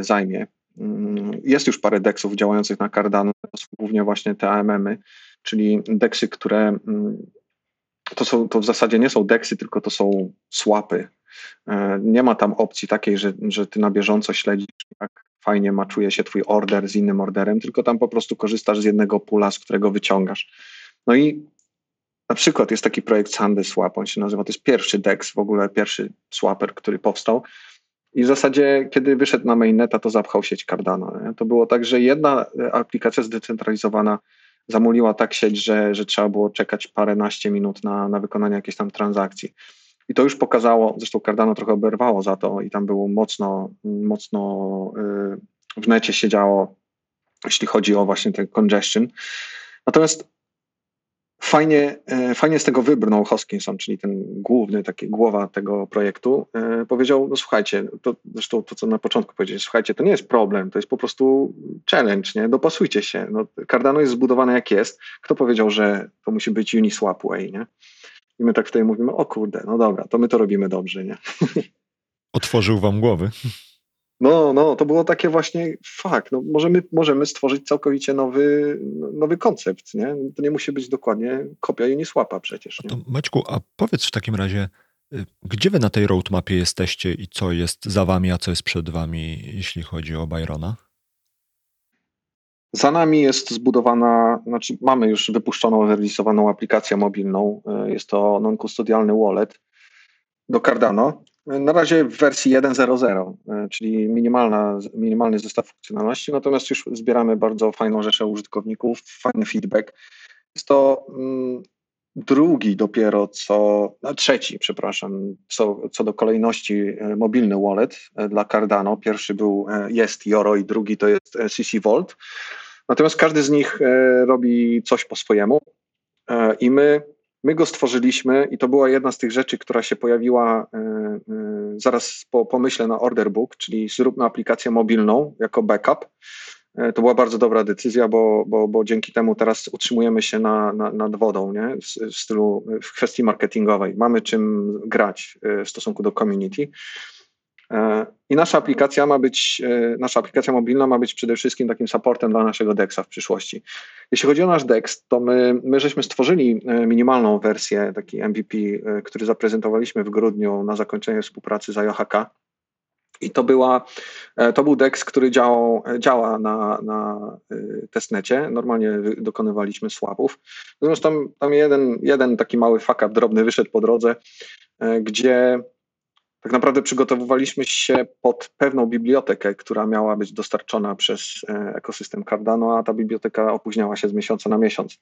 C: zajmie. Mm, jest już parę DEXów działających na Cardano, to są głównie właśnie te AMM-y, czyli DEXy, które mm, to, są, to w zasadzie nie są DEXy, tylko to są swapy. Nie ma tam opcji takiej, że, że ty na bieżąco śledzisz, jak fajnie maczuje się twój order z innym orderem, tylko tam po prostu korzystasz z jednego pula, z którego wyciągasz. No i na przykład jest taki projekt Sandy Swap, on się nazywa, to jest pierwszy DEX, w ogóle pierwszy swapper, który powstał. I w zasadzie, kiedy wyszedł na mainneta, to zapchał sieć Cardano. Nie? To było tak, że jedna aplikacja zdecentralizowana zamuliła tak sieć, że, że trzeba było czekać paręnaście minut na, na wykonanie jakiejś tam transakcji. I to już pokazało, zresztą Cardano trochę oberwało za to i tam było mocno, mocno y, w necie się działo, jeśli chodzi o właśnie ten congestion. Natomiast fajnie, e, fajnie z tego wybrnął Hoskinson, czyli ten główny, taki głowa tego projektu. E, powiedział, no słuchajcie, to zresztą to, co na początku powiedzieć, słuchajcie, to nie jest problem, to jest po prostu challenge, nie? Dopasujcie się. No, Cardano jest zbudowane jak jest. Kto powiedział, że to musi być Uniswap Way, nie? I my tak wtedy mówimy, o kurde, no dobra, to my to robimy dobrze, nie?
A: Otworzył wam głowy.
C: No, no, to było takie właśnie, fakt, no, możemy, możemy stworzyć całkowicie nowy, nowy koncept, nie? To nie musi być dokładnie kopia Uniswapa przecież, nie?
A: To Maćku, a powiedz w takim razie, y, gdzie wy na tej roadmapie jesteście i co jest za wami, a co jest przed wami, jeśli chodzi o Byrona?
C: Za nami jest zbudowana, znaczy mamy już wypuszczoną, wyrealizowaną aplikację mobilną. Y, Jest to non-custodialny wallet do Cardano. Na razie w wersji 1.0.0, y, czyli minimalna, minimalny zestaw funkcjonalności, natomiast już zbieramy bardzo fajną rzeszę użytkowników, fajny feedback. Jest to mm, drugi dopiero co, no trzeci, przepraszam, co, co do kolejności y, mobilny wallet dla Cardano. Pierwszy był, jest Joro i drugi to jest CC Vault. Natomiast każdy z nich e, robi coś po swojemu E, i my, my go stworzyliśmy i to była jedna z tych rzeczy, która się pojawiła e, zaraz po pomyśle na Order Book, czyli zróbmy aplikację mobilną jako backup. To była bardzo dobra decyzja, bo, bo, bo dzięki temu teraz utrzymujemy się na, na, nad wodą, nie? W, w stylu, w kwestii marketingowej. Mamy czym grać w stosunku do community. E, I nasza aplikacja ma być, e, nasza aplikacja mobilna ma być przede wszystkim takim supportem dla naszego DEXa w przyszłości. Jeśli chodzi o nasz DEX, to my, my żeśmy stworzyli e, minimalną wersję, taki MVP, który zaprezentowaliśmy w grudniu na zakończenie współpracy z IOHK. I to, była, to był DEX, który działał, działa na, na testnecie. Normalnie dokonywaliśmy swapów. Natomiast tam, tam jeden, jeden taki mały fuck drobny wyszedł po drodze, gdzie tak naprawdę przygotowywaliśmy się pod pewną bibliotekę, która miała być dostarczona przez e, ekosystem Cardano, a ta biblioteka opóźniała się z miesiąca na miesiąc.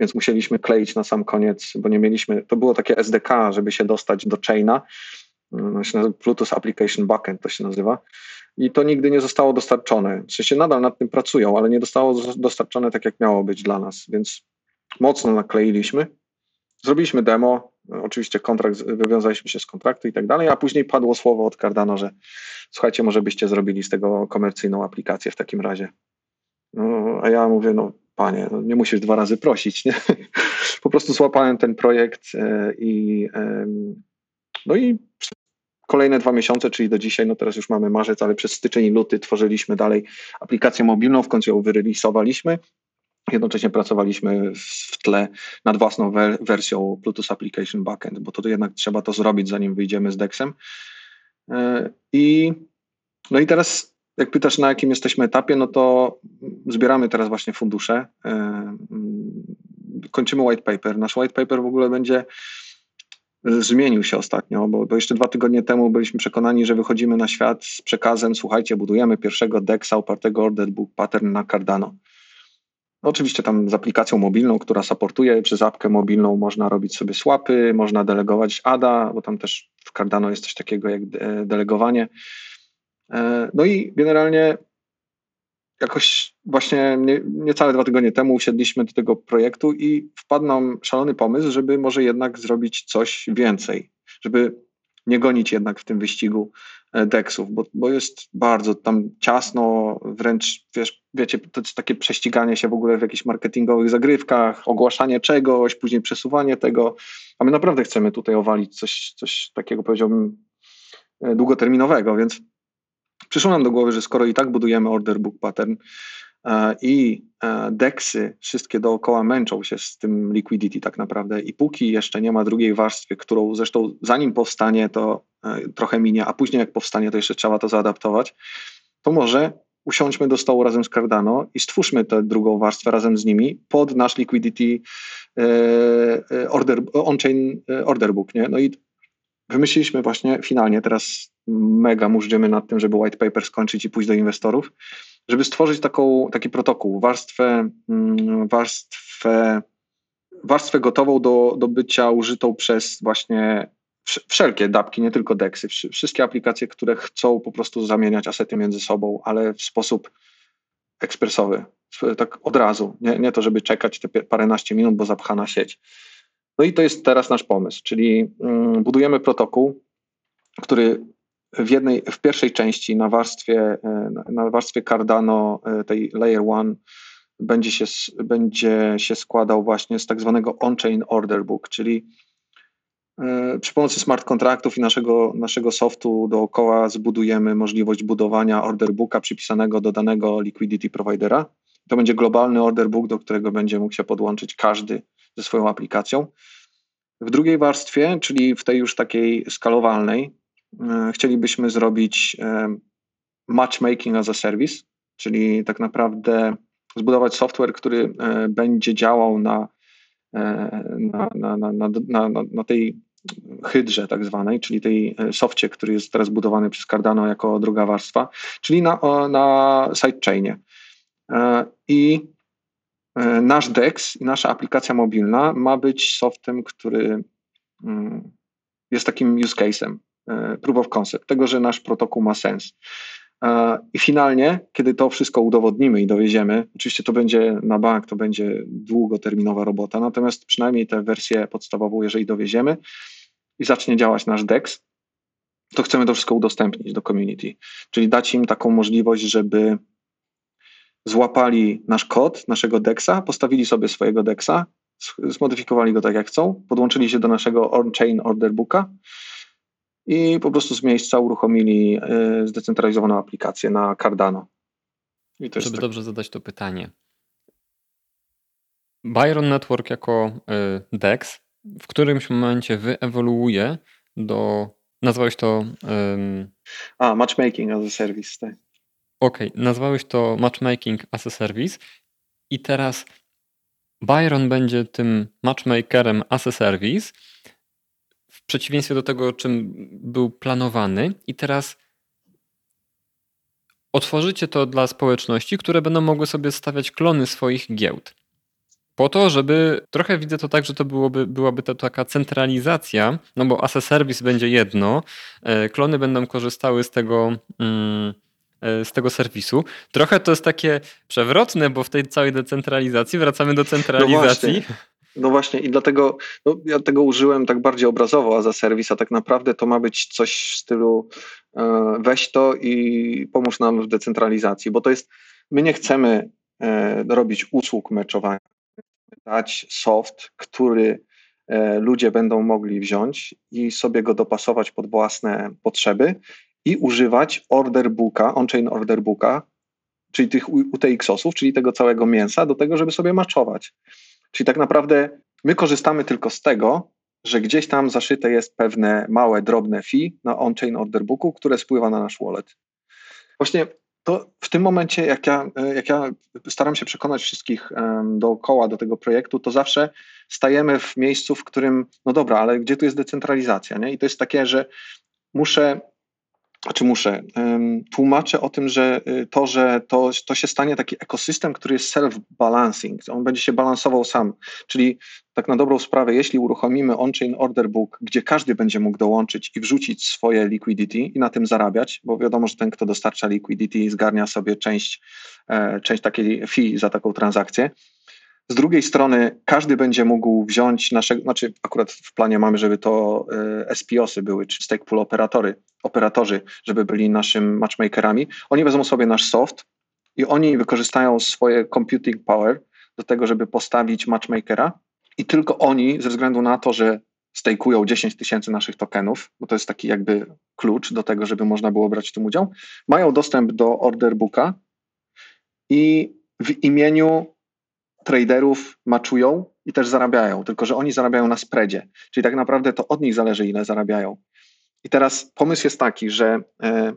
C: Więc musieliśmy kleić na sam koniec, bo nie mieliśmy, to było takie SDK, żeby się dostać do chaina, Bluetooth Application Backend to się nazywa. I to nigdy nie zostało dostarczone. W sensie nadal nad tym pracują, ale nie zostało dostarczone tak, jak miało być dla nas. Więc mocno nakleiliśmy. Zrobiliśmy demo. Oczywiście kontrakt, wywiązaliśmy się z kontraktu i tak dalej, a później padło słowo od Cardano, że słuchajcie, może byście zrobili z tego komercyjną aplikację w takim razie. No, a ja mówię, no panie, no, nie musisz dwa razy prosić, nie? *laughs* Po prostu złapałem ten projekt e, i no i kolejne dwa miesiące, czyli do dzisiaj, no teraz już mamy marzec, ale przez styczeń i luty tworzyliśmy dalej aplikację mobilną, w końcu ją wyrelisowaliśmy. Jednocześnie pracowaliśmy w- tle nad własną wer- wersją Bluetooth Application Backend, bo to jednak trzeba to zrobić, zanim wyjdziemy z Dexem. E, I, no i teraz, jak pytasz, na jakim jesteśmy etapie, no to zbieramy teraz właśnie fundusze. E, mm, Kończymy white paper. Nasz white paper w ogóle będzie zmienił się ostatnio, bo, bo jeszcze dwa tygodnie temu byliśmy przekonani, że wychodzimy na świat z przekazem, słuchajcie, budujemy pierwszego DEXa opartego order book pattern na Cardano. Oczywiście tam z aplikacją mobilną, która supportuje, przez apkę mobilną można robić sobie swapy, można delegować ADA, bo tam też w Cardano jest coś takiego jak de- delegowanie. E, No i generalnie jakoś właśnie nie, niecałe dwa tygodnie temu usiedliśmy do tego projektu i wpadł nam szalony pomysł, żeby może jednak zrobić coś więcej, żeby nie gonić jednak w tym wyścigu deksów, bo, bo jest bardzo tam ciasno, wręcz wiesz, wiecie, to jest takie prześciganie się w ogóle w jakichś marketingowych zagrywkach, ogłaszanie czegoś, później przesuwanie tego, a my naprawdę chcemy tutaj owalić coś, coś takiego powiedziałbym e, długoterminowego, więc przyszło nam do głowy, że skoro i tak budujemy order book pattern e, i e, deksy wszystkie dookoła męczą się z tym liquidity tak naprawdę i póki jeszcze nie ma drugiej warstwy, którą zresztą zanim powstanie to e, trochę minie, a później jak powstanie to jeszcze trzeba to zaadaptować, to może usiądźmy do stołu razem z Cardano i stwórzmy tę drugą warstwę razem z nimi pod nasz liquidity e, e, order, on-chain e, order book, nie? No i wymyśliliśmy właśnie finalnie, teraz mega mużdżymy nad tym, żeby white paper skończyć i pójść do inwestorów, żeby stworzyć taką, taki protokół, warstwę, mm, warstwę, warstwę gotową do, do bycia użytą przez właśnie wsz- wszelkie dapki, nie tylko wsz- wszystkie aplikacje, które chcą po prostu zamieniać asety między sobą, ale w sposób ekspresowy. tak od razu, nie, nie to, żeby czekać te paręnaście minut, bo zapchana sieć. No i to jest teraz nasz pomysł, czyli mm, budujemy protokół, który w, jednej, w pierwszej części na warstwie, e, na warstwie Cardano tej Layer 1 będzie się, będzie się składał właśnie z tak zwanego on-chain order book, czyli E, przy pomocy smart kontraktów i naszego, naszego softu dookoła zbudujemy możliwość budowania order booka przypisanego do danego liquidity providera. To będzie globalny order book, do którego będzie mógł się podłączyć każdy ze swoją aplikacją. W drugiej warstwie, czyli w tej już takiej skalowalnej, e, chcielibyśmy zrobić e, matchmaking as a service, czyli tak naprawdę zbudować software, który będzie działał na, na, na, na, tej hydrze tak zwanej, czyli tej e, softie, który jest teraz budowany przez Cardano jako druga warstwa, czyli na, na sidechainie. E, I e, nasz DEX i nasza aplikacja mobilna ma być softem, który mm, jest takim use case'em, proof of concept, tego, że nasz protokół ma sens. I finalnie, kiedy to wszystko udowodnimy i dowieziemy, oczywiście to będzie na bank, to będzie długoterminowa robota, natomiast przynajmniej tę wersję podstawową, jeżeli dowieziemy i zacznie działać nasz DEX, to chcemy to wszystko udostępnić do community. Czyli dać im taką możliwość, żeby złapali nasz kod, naszego DEXa, postawili sobie swojego DEXa, zmodyfikowali go tak jak chcą, podłączyli się do naszego on-chain order booka i po prostu z miejsca uruchomili y, zdecentralizowaną aplikację na Cardano.
B: Żeby tak... dobrze zadać to pytanie. Byron Network jako y, DEX, w którymś momencie wyewoluuje do. Nazwałeś to. Um...
C: A, matchmaking as a service, tak.
B: Okej, okay, nazwałeś to matchmaking as a service i teraz Byron będzie tym matchmakerem as a service przeciwieństwie do tego, czym był planowany i teraz otworzycie to dla społeczności, które będą mogły sobie stawiać klony swoich giełd. Po to, żeby trochę widzę to tak, że to byłoby, byłaby to taka centralizacja, no bo as a service będzie jedno, e, klony będą korzystały z tego. Mm, e, z tego serwisu. Trochę to jest takie przewrotne, bo w tej całej decentralizacji wracamy do centralizacji.
C: No. No właśnie i dlatego no ja tego użyłem tak bardziej obrazowo, a za serwis, a tak naprawdę to ma być coś w stylu e, weź to i pomóż nam w decentralizacji, bo to jest, my nie chcemy e, robić usług meczowania, dać soft, który e, ludzie będą mogli wziąć i sobie go dopasować pod własne potrzeby i używać order booka, on-chain order booka, czyli tych UTX-osów, czyli tego całego mięsa do tego, żeby sobie maczować. Czyli tak naprawdę my korzystamy tylko z tego, że gdzieś tam zaszyte jest pewne małe, drobne fee na on-chain order booku, które spływa na nasz wallet. Właśnie to w tym momencie, jak ja, jak ja staram się przekonać wszystkich dookoła do tego projektu, to zawsze stajemy w miejscu, w którym, no dobra, ale gdzie tu jest decentralizacja? Nie? I to jest takie, że muszę czy muszę, tłumaczę o tym, że y, to, że to, to się stanie taki ekosystem, który jest self-balancing, on będzie się balansował sam, czyli tak na dobrą sprawę, jeśli uruchomimy on-chain order book, gdzie każdy będzie mógł dołączyć i wrzucić swoje liquidity i na tym zarabiać, bo wiadomo, że ten, kto dostarcza liquidity, zgarnia sobie część, e, część takiej fee za taką transakcję, z drugiej strony każdy będzie mógł wziąć naszego, znaczy akurat w planie mamy, żeby to e, SPOsy były, czy stake pool operatory, operatorzy, żeby byli naszymi matchmakerami. Oni wezmą sobie nasz soft i oni wykorzystają swoje computing power do tego, żeby postawić matchmakera i tylko oni, ze względu na to, że stejkują 10 tysięcy naszych tokenów, bo to jest taki jakby klucz do tego, żeby można było brać w tym udział, mają dostęp do order booka i w imieniu traderów maczują i też zarabiają, tylko że oni zarabiają na spreadzie, czyli tak naprawdę to od nich zależy, ile zarabiają. I teraz pomysł jest taki, że e,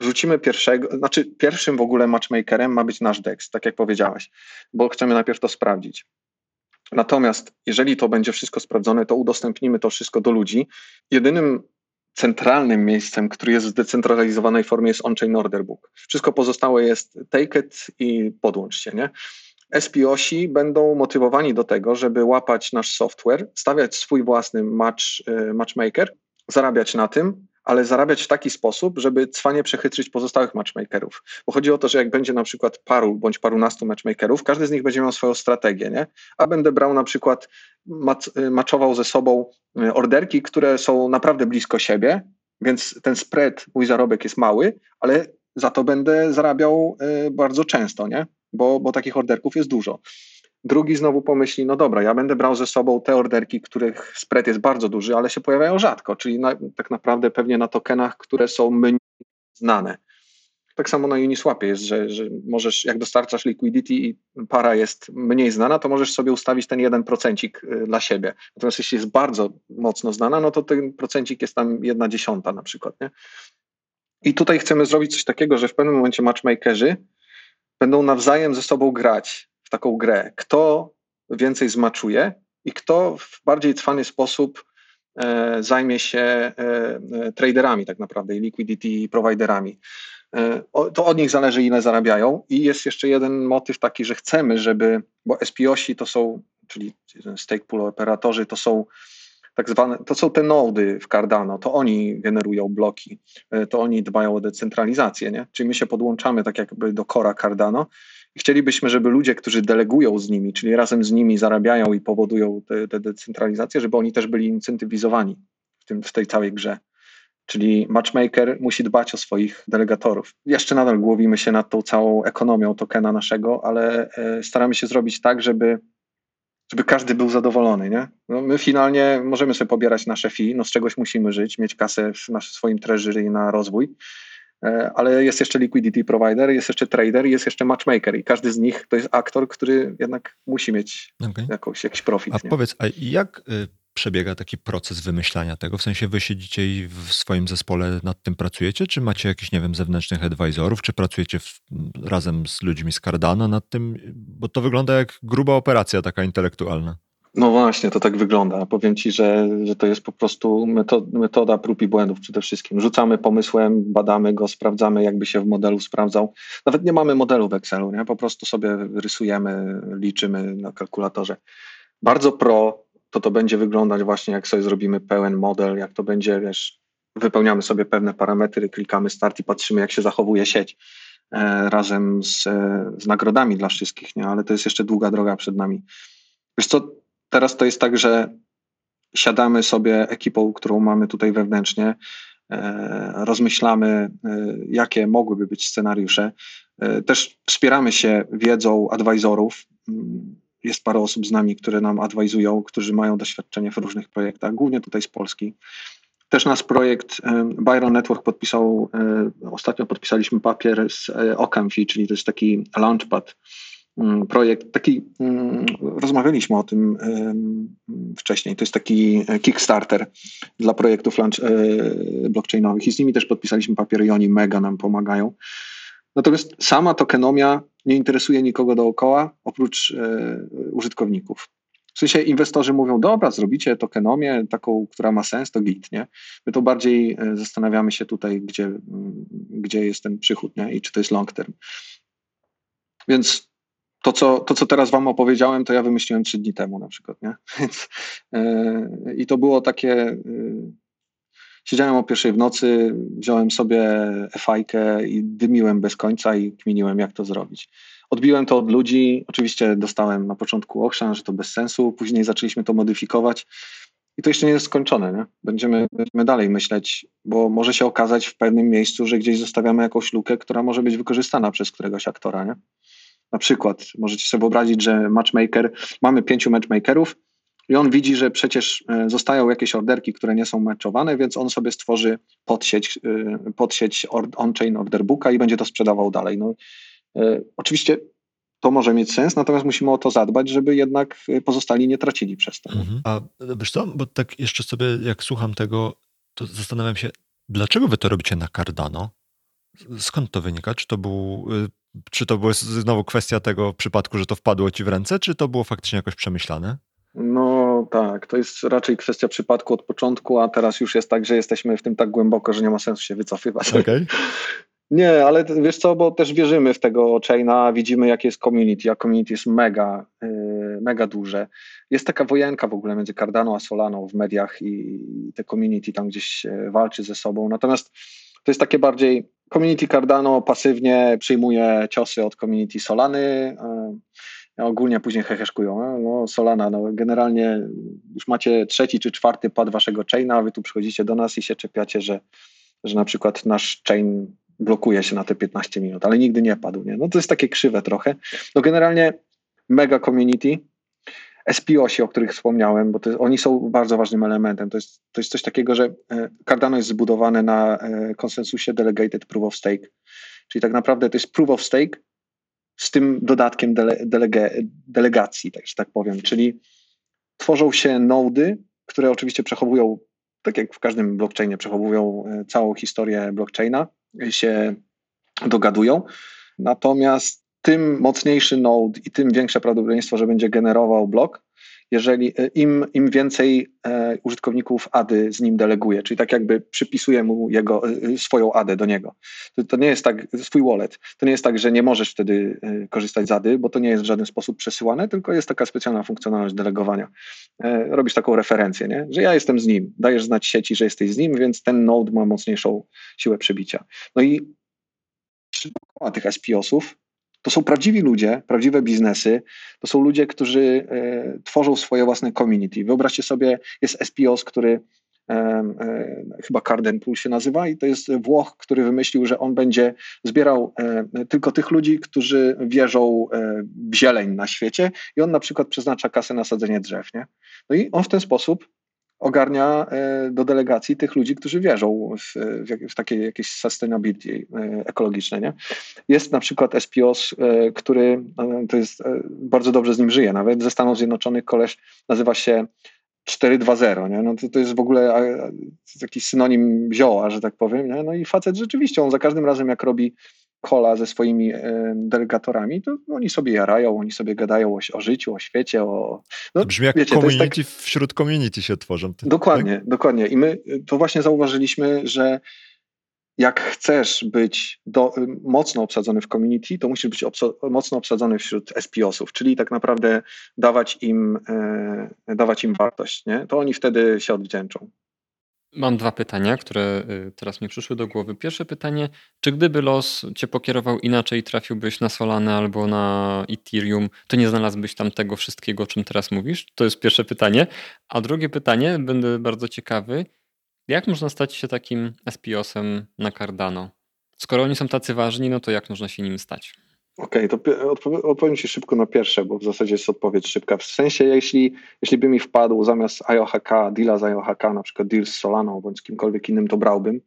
C: wrzucimy pierwszego, znaczy pierwszym w ogóle matchmakerem ma być nasz DEX, tak jak powiedziałaś, bo chcemy najpierw to sprawdzić. Natomiast jeżeli to będzie wszystko sprawdzone, to udostępnimy to wszystko do ludzi. Jedynym centralnym miejscem, który jest w zdecentralizowanej formie jest on-chain order book. Wszystko pozostałe jest take it i podłącz się, nie? SPOsi będą motywowani do tego, żeby łapać nasz software, stawiać swój własny match, y, matchmaker, zarabiać na tym, ale zarabiać w taki sposób, żeby cwanie przechytrzyć pozostałych matchmakerów. Bo chodzi o to, że jak będzie na przykład paru bądź parunastu matchmakerów, każdy z nich będzie miał swoją strategię, nie? A będę brał na przykład, maczował ze sobą y, orderki, które są naprawdę blisko siebie, więc ten spread, mój zarobek jest mały, ale za to będę zarabiał bardzo często, nie? Bo, bo takich orderków jest dużo. Drugi znowu pomyśli, no dobra, ja będę brał ze sobą te orderki, których spread jest bardzo duży, ale się pojawiają rzadko, czyli na, tak naprawdę pewnie na tokenach, które są mniej znane. Tak samo na Uniswapie jest, że, że możesz, jak dostarczasz liquidity i para jest mniej znana, to możesz sobie ustawić ten jeden procencik y, dla siebie. Natomiast jeśli jest bardzo mocno znana, no to ten procencik jest tam jedna dziesiąta na przykład. Nie? I tutaj chcemy zrobić coś takiego, że w pewnym momencie matchmakerzy będą nawzajem ze sobą grać w taką grę. Kto więcej zmaczuje i kto w bardziej trwany sposób e, zajmie się e, e, traderami tak naprawdę i liquidity providerami. E, o, to od nich zależy ile zarabiają i jest jeszcze jeden motyw taki, że chcemy, żeby, bo SPOsi to są, czyli stake pool operatorzy to są tak zwane, to są te nody w Cardano, to oni generują bloki, e, to oni dbają o decentralizację, nie? Czyli my się podłączamy tak jakby do kora Cardano i chcielibyśmy, żeby ludzie, którzy delegują z nimi, czyli razem z nimi zarabiają i powodują tę decentralizację, żeby oni też byli incentywizowani w, tym, w tej całej grze. Czyli matchmaker musi dbać o swoich delegatorów. Jeszcze nadal głowimy się nad tą całą ekonomią tokena naszego, ale e, staramy się zrobić tak, żeby żeby każdy był zadowolony, nie? No my finalnie możemy sobie pobierać nasze fee, no z czegoś musimy żyć, mieć kasę w naszym swoim treasury na rozwój, e, ale jest jeszcze liquidity provider, jest jeszcze trader, jest jeszcze matchmaker i każdy z nich to jest aktor, który jednak musi mieć okay. jakąś, jakiś profit.
A: A nie? powiedz, a jak y, przebiega taki proces wymyślania tego? W sensie wy siedzicie i w swoim zespole nad tym pracujecie, czy macie jakichś, nie wiem, zewnętrznych advisorów, czy pracujecie w, razem z ludźmi z Cardano nad tym? Bo to wygląda jak gruba operacja taka intelektualna.
C: No właśnie, to tak wygląda. Powiem ci, że, że to jest po prostu metoda, prób i błędów przede wszystkim. Rzucamy pomysłem, badamy go, sprawdzamy, jakby się w modelu sprawdzał. Nawet nie mamy modelu w Excelu, nie? po prostu sobie rysujemy, liczymy na kalkulatorze. Bardzo pro to to będzie wyglądać właśnie jak sobie zrobimy pełen model, jak to będzie, wiesz, wypełniamy sobie pewne parametry, klikamy start i patrzymy jak się zachowuje sieć e, razem z, e, z nagrodami dla wszystkich, nie? ale to jest jeszcze długa droga przed nami. Wiesz co, teraz to jest tak, że siadamy sobie ekipą, którą mamy tutaj wewnętrznie, e, rozmyślamy, jakie mogłyby być scenariusze. Też wspieramy się wiedzą advisorów, jest parę osób z nami, które nam adwajzują, którzy mają doświadczenie w różnych projektach, głównie tutaj z Polski. Też nasz projekt Byron Network podpisał, ostatnio podpisaliśmy papier z e, Okamfi, czyli to jest taki launchpad mm, projekt, taki, mm, rozmawialiśmy o tym wcześniej, to jest taki Kickstarter dla projektów e, blockchainowych i z nimi też podpisaliśmy papier i oni mega nam pomagają. Natomiast sama tokenomia nie interesuje nikogo dookoła, oprócz e, użytkowników. W sensie inwestorzy mówią, dobra, zrobicie tokenomię taką, która ma sens, to git, nie? My to bardziej e, zastanawiamy się tutaj, gdzie, gdzie jest ten przychód, nie? I czy to jest long term. Więc to co, to, co teraz wam opowiedziałem, to ja wymyśliłem trzy dni temu na przykład, nie? *laughs* Więc, yy, I to było takie... Yy, Siedziałem o pierwszej w nocy, wziąłem sobie fajkę i dymiłem bez końca i kminiłem, jak to zrobić. Odbiłem to od ludzi, oczywiście dostałem na początku okrzan, że to bez sensu, później zaczęliśmy to modyfikować i to jeszcze nie jest skończone. Nie? Będziemy, będziemy dalej myśleć, bo może się okazać w pewnym miejscu, że gdzieś zostawiamy jakąś lukę, która może być wykorzystana przez któregoś aktora. Nie? Na przykład możecie sobie wyobrazić, że matchmaker, mamy pięciu matchmakerów, i on widzi, że przecież e, zostają jakieś orderki, które nie są meczowane, więc on sobie stworzy podsieć, e, podsieć on-chain order booka i będzie to sprzedawał dalej. No, e, oczywiście to może mieć sens, natomiast musimy o to zadbać, żeby jednak pozostali nie tracili przez to.
A: Mhm. A wiesz co, bo tak jeszcze sobie jak słucham tego, to zastanawiam się, dlaczego wy to robicie na Cardano? Skąd to wynika? Czy to był czy to była znowu kwestia tego przypadku, że to wpadło ci w ręce, czy to było faktycznie jakoś przemyślane?
C: No tak, to jest raczej kwestia przypadku od początku, a teraz już jest tak, że jesteśmy w tym tak głęboko, że nie ma sensu się wycofywać.
A: Okay. *laughs*
C: Nie, ale wiesz co, bo też wierzymy w tego chaina, widzimy jakie jest community, a community jest mega, yy, mega duże. Jest taka wojenka w ogóle między Cardano a Solano w mediach i te community tam gdzieś walczy ze sobą. Natomiast to jest takie bardziej community Cardano pasywnie przyjmuje ciosy od community Solany. Yy, ogólnie później heheszkują. No, Solana, no generalnie już macie trzeci czy czwarty pad waszego chaina, a wy tu przychodzicie do nas i się czepiacie, że, że na przykład nasz chain blokuje się na te 15 minut, ale nigdy nie padł. Nie? No to jest takie krzywe trochę. No generalnie mega community, SPOsi, o których wspomniałem, bo oni są bardzo ważnym elementem. To jest, to jest coś takiego, że e, Cardano jest zbudowane na e, konsensusie Delegated Proof of Stake. Czyli tak naprawdę to jest Proof of Stake z tym dodatkiem dele, delege, delegacji, tak, że tak powiem. Czyli tworzą się nody, które oczywiście przechowują, tak jak w każdym blockchainie, przechowują e, całą historię blockchaina się dogadują. Natomiast tym mocniejszy node i tym większe prawdopodobieństwo, że będzie generował blok, jeżeli e, im, im więcej e, użytkowników ADY z nim deleguje, czyli tak jakby przypisuje mu jego, e, swoją ADę do niego. To, to, nie jest tak, swój wallet, to nie jest tak, że nie możesz wtedy korzystać z ADY, bo to nie jest w żaden sposób przesyłane, tylko jest taka specjalna funkcjonalność delegowania. Robisz taką referencję, nie? że ja jestem z nim, dajesz znać sieci, że jesteś z nim, więc ten node ma mocniejszą siłę przebicia. No i tych SPOsów to są prawdziwi ludzie, prawdziwe biznesy, to są ludzie, którzy e, tworzą swoje własne community. Wyobraźcie sobie, jest SPOs, który e, e, chyba Carden Pool się nazywa i to jest Włoch, który wymyślił, że on będzie zbierał tylko tych ludzi, którzy wierzą w zieleń na świecie i on na przykład przeznacza kasę na sadzenie drzew. Nie? No i on w ten sposób ogarnia e, do delegacji tych ludzi, którzy wierzą w, w, takie jakieś sustainability e, ekologiczne. Nie? Jest na przykład SPOS, e, który to jest bardzo dobrze z nim żyje, nawet ze Stanów Zjednoczonych koleś nazywa się 420, nie? No to, to jest w ogóle taki synonim zioła, że tak powiem. Nie? No i facet rzeczywiście, on za każdym razem jak robi kola ze swoimi e, delegatorami, to oni sobie jarają, oni sobie gadają o, o życiu, o świecie, o...
A: No, to brzmi jak wiecie, community tak... wśród community się tworzą.
C: Dokładnie, tak? dokładnie. I my to właśnie zauważyliśmy, że jak chcesz być do, mocno obsadzony w community, to musisz być obso, mocno obsadzony wśród SPOsów, czyli tak naprawdę dawać im, e, dawać im wartość. Nie? To oni wtedy się odwdzięczą.
B: Mam dwa pytania, które y, teraz mi przyszły do głowy. Pierwsze pytanie, czy gdyby los cię pokierował inaczej, trafiłbyś na Solanę albo na Ethereum, to nie znalazłbyś tam tego wszystkiego, o czym teraz mówisz? To jest pierwsze pytanie. A drugie pytanie, będę bardzo ciekawy, jak można stać się takim SPOS-em na Cardano? Skoro oni są tacy ważni, no to jak można się nim stać?
C: Okej, okay, to odpowiem, odpowiem Ci szybko na pierwsze, bo w zasadzie jest odpowiedź szybka. W sensie, jeśli, jeśli by mi wpadł zamiast IOHK, deala z IOHK, na przykład deal z Solaną bądź z kimkolwiek innym, to brałbym.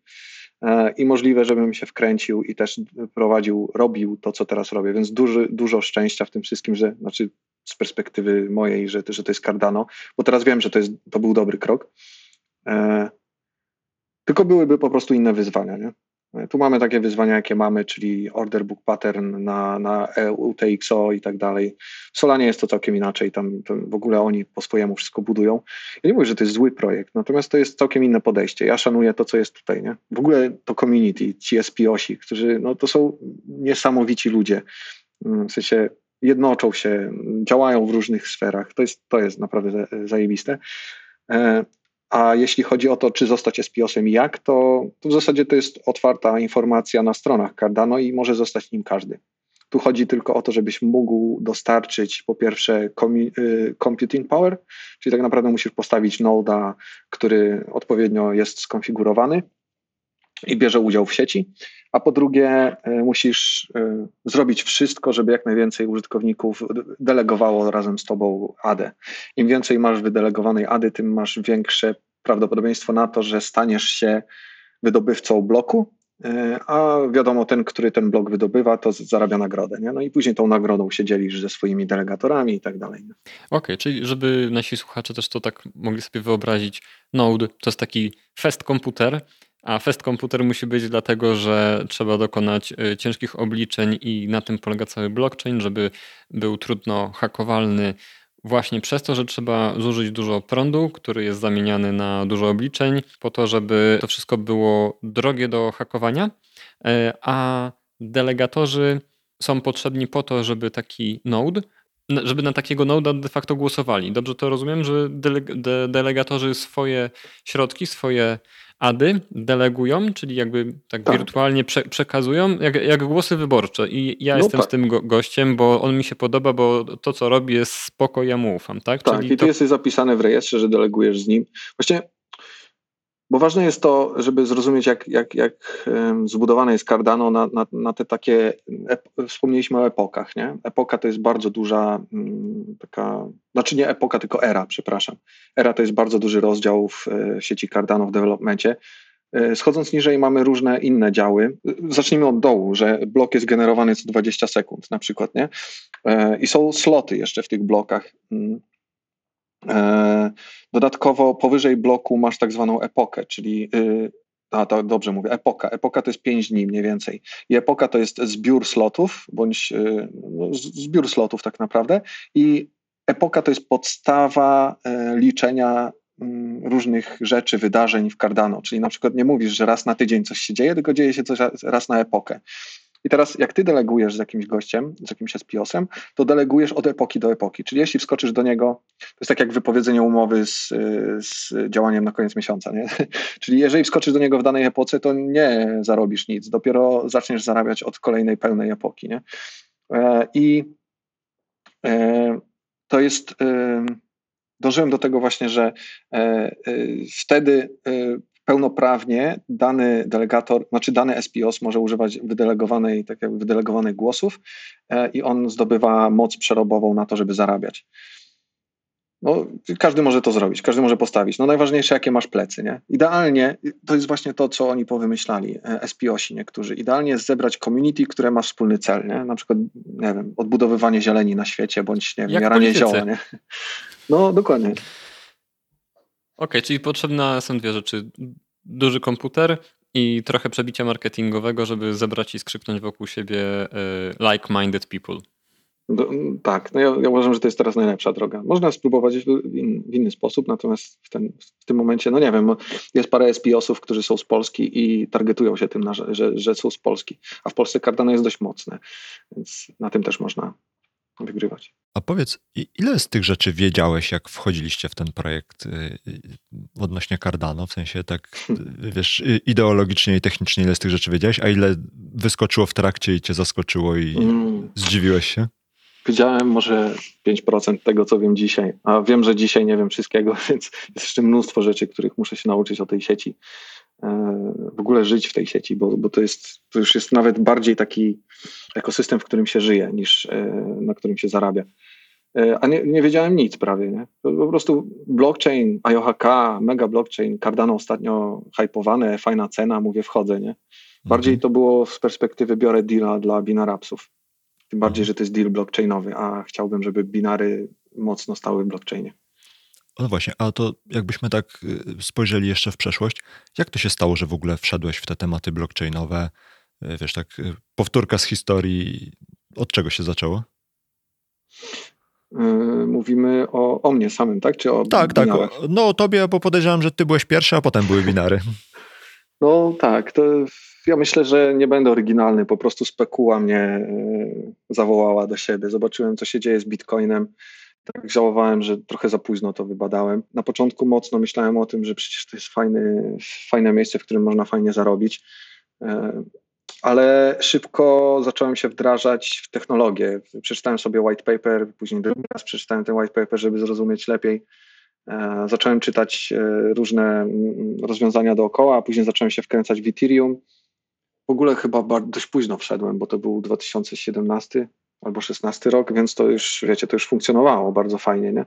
C: E, I możliwe, żebym się wkręcił i też prowadził, robił to, co teraz robię. Więc duży, dużo szczęścia w tym wszystkim, że znaczy z perspektywy mojej, że, że to jest Cardano, bo teraz wiem, że to, jest, to był dobry krok. E, tylko byłyby po prostu inne wyzwania. Nie? Tu mamy takie wyzwania, jakie mamy, czyli order book pattern na, na UTXO i tak dalej. W Solanie jest to całkiem inaczej, tam w ogóle oni po swojemu wszystko budują. Ja nie mówię, że to jest zły projekt, natomiast to jest całkiem inne podejście. Ja szanuję to, co jest tutaj. Nie? W ogóle to community, ci SPOsi, którzy no, to są niesamowici ludzie. Mm, w sensie jednoczą się, działają w różnych sferach. To jest, to jest naprawdę zajebiste. A jeśli chodzi o to, czy zostać SPOS-em i jak, to, to w zasadzie to jest otwarta informacja na stronach Cardano i może zostać nim każdy. Tu chodzi tylko o to, żebyś mógł dostarczyć po pierwsze y, computing power, czyli tak naprawdę musisz postawić noda, który odpowiednio jest skonfigurowany i bierze udział w sieci, a po drugie y, musisz y, zrobić wszystko, żeby jak najwięcej użytkowników delegowało razem z tobą AD. Im więcej masz wydelegowanej AD, tym masz większe prawdopodobieństwo na to, że staniesz się wydobywcą bloku, y, a wiadomo, ten, który ten blok wydobywa, to zarabia nagrodę. Nie? No i później tą nagrodą się dzielisz ze swoimi delegatorami i tak dalej. Okej,
B: okay, czyli żeby nasi słuchacze też to tak mogli sobie wyobrazić, Node to jest taki fest komputer, a fest komputer musi być dlatego, że trzeba dokonać y, ciężkich obliczeń i na tym polega cały blockchain, żeby był trudno hakowalny właśnie przez to, że trzeba zużyć dużo prądu, który jest zamieniany na dużo obliczeń, po to, żeby to wszystko było drogie do hakowania. a delegatorzy są potrzebni po to, żeby taki node, żeby na takiego noda de facto głosowali. Dobrze to rozumiem, że de delegatorzy swoje środki, swoje ady delegują, czyli jakby tak, tak. wirtualnie prze przekazują, jak, jak, głosy wyborcze. I ja no jestem tak. z tym go gościem, bo on mi się podoba, bo to, co robi, jest spoko, ja mu ufam, tak?
C: Tak, czyli i ty to... jesteś zapisany w rejestrze, że delegujesz z nim. Właśnie bo ważne jest to, żeby zrozumieć, jak, jak, jak zbudowane jest Cardano na, na, na te takie, wspomnieliśmy o epokach, nie? Epoka to jest bardzo duża mm, taka, znaczy nie epoka, tylko era, przepraszam. Era to jest bardzo duży rozdział w e, sieci Cardano w developmencie. E, schodząc niżej mamy różne inne działy. Zacznijmy od dołu, że blok jest generowany co 20 sekund na przykład, nie? E, I są sloty jeszcze w tych blokach. E, dodatkowo powyżej bloku masz tak zwaną epokę, czyli y, a to dobrze mówię, epoka. Epoka to jest 5 dni mniej więcej. I epoka to jest zbiór slotów, bądź y, no, zbiór slotów tak naprawdę. I epoka to jest podstawa e, liczenia mm, różnych rzeczy, wydarzeń w Cardano. Czyli na przykład nie mówisz, że raz na tydzień coś się dzieje, tylko dzieje się coś raz na epokę. I teraz, jak ty delegujesz z jakimś gościem, z jakimś SPOS-em, to delegujesz od epoki do epoki. Czyli jeśli wskoczysz do niego, to jest tak jak wypowiedzenie umowy z, z działaniem na koniec miesiąca. Nie? *laughs* Czyli jeżeli wskoczysz do niego w danej epoce, to nie zarobisz nic. Dopiero zaczniesz zarabiać od kolejnej pełnej epoki. Nie? E, I e, to jest. E, dążyłem do tego właśnie, że wtedy pełnoprawnie dany delegator, znaczy dany SPOS może używać wydelegowanej, tak jakby wydelegowanych głosów e, i on zdobywa moc przerobową na to, żeby zarabiać. No, każdy może to zrobić, każdy może postawić. No najważniejsze, jakie masz plecy, nie? Idealnie, to jest właśnie to, co oni powymyślali, e, SPOsi niektórzy. Idealnie jest zebrać community, które ma wspólny cel, nie? Na przykład, nie wiem, odbudowywanie zieleni na świecie, bądź, nie wiem, jaranie zioła, nie? No, dokładnie.
B: Okay, czyli potrzebne są dwie rzeczy. Duży komputer i trochę przebicia marketingowego, żeby zebrać i skrzyknąć wokół siebie y, like-minded people.
C: Do, tak, no ja, ja, uważam, że to jest teraz najlepsza droga. Można spróbować w, in, w inny sposób, natomiast w, ten, w, tym momencie, no nie wiem, jest parę SPO-sów, którzy są z Polski i targetują się tym, że, że, że są z Polski, a w Polsce Cardano jest dość mocne, więc na tym też można wygrywać.
A: A powiedz, ile z tych rzeczy wiedziałeś, jak wchodziliście w ten projekt y, y, odnośnie Cardano? W sensie tak, y, wiesz, ideologicznie i technicznie ile z tych rzeczy wiedziałeś, a ile wyskoczyło w trakcie i cię zaskoczyło i mm. zdziwiłeś się?
C: Wiedziałem może 5% tego, co wiem dzisiaj, a wiem, że dzisiaj nie wiem wszystkiego, *laughs* więc jest jeszcze mnóstwo rzeczy, których muszę się nauczyć o tej sieci. W ogóle żyć w tej sieci, bo, bo to, jest, to już jest nawet bardziej taki ekosystem, w którym się żyje, niż e, na którym się zarabia. E, a nie, nie wiedziałem nic prawie. Nie? Po prostu blockchain, IOHK, mega blockchain, Cardano ostatnio hypowane, fajna cena, mówię wchodzę. Nie? Bardziej mhm. to było z perspektywy biorę deala dla binarapsów. Tym bardziej, mhm. że to jest deal blockchainowy, a chciałbym, żeby binary mocno stały w blockchainie.
A: No właśnie, a to jakbyśmy tak y, spojrzeli jeszcze w przeszłość, jak to się stało, że w ogóle wszedłeś w te tematy blockchainowe? Y, wiesz, tak y, powtórka z historii, od czego się zaczęło?
C: Mówimy o, o mnie samym, tak? Czy o
A: tak, tak. binarach? tak. No o tobie, bo podejrzewam, że ty byłeś pierwszy, a potem były binary. *laughs*
C: No tak, to ja myślę, że nie będę oryginalny, po prostu spekuła mnie zawołała do siebie. Zobaczyłem, co się dzieje z Bitcoinem tak żałowałem, że trochę za późno to wybadałem. Na początku mocno myślałem o tym, że przecież to jest fajny, fajne miejsce, w którym można fajnie zarobić, e, ale szybko zacząłem się wdrażać w technologię. Przeczytałem sobie white paper, później drugi raz przeczytałem ten white paper, żeby zrozumieć lepiej. E, zacząłem czytać e, różne rozwiązania dookoła, a później zacząłem się wkręcać w Ethereum. W ogóle chyba dość późno wszedłem, bo to był 2017 albo 16 rok, więc to już, wiecie, to już funkcjonowało bardzo fajnie, nie?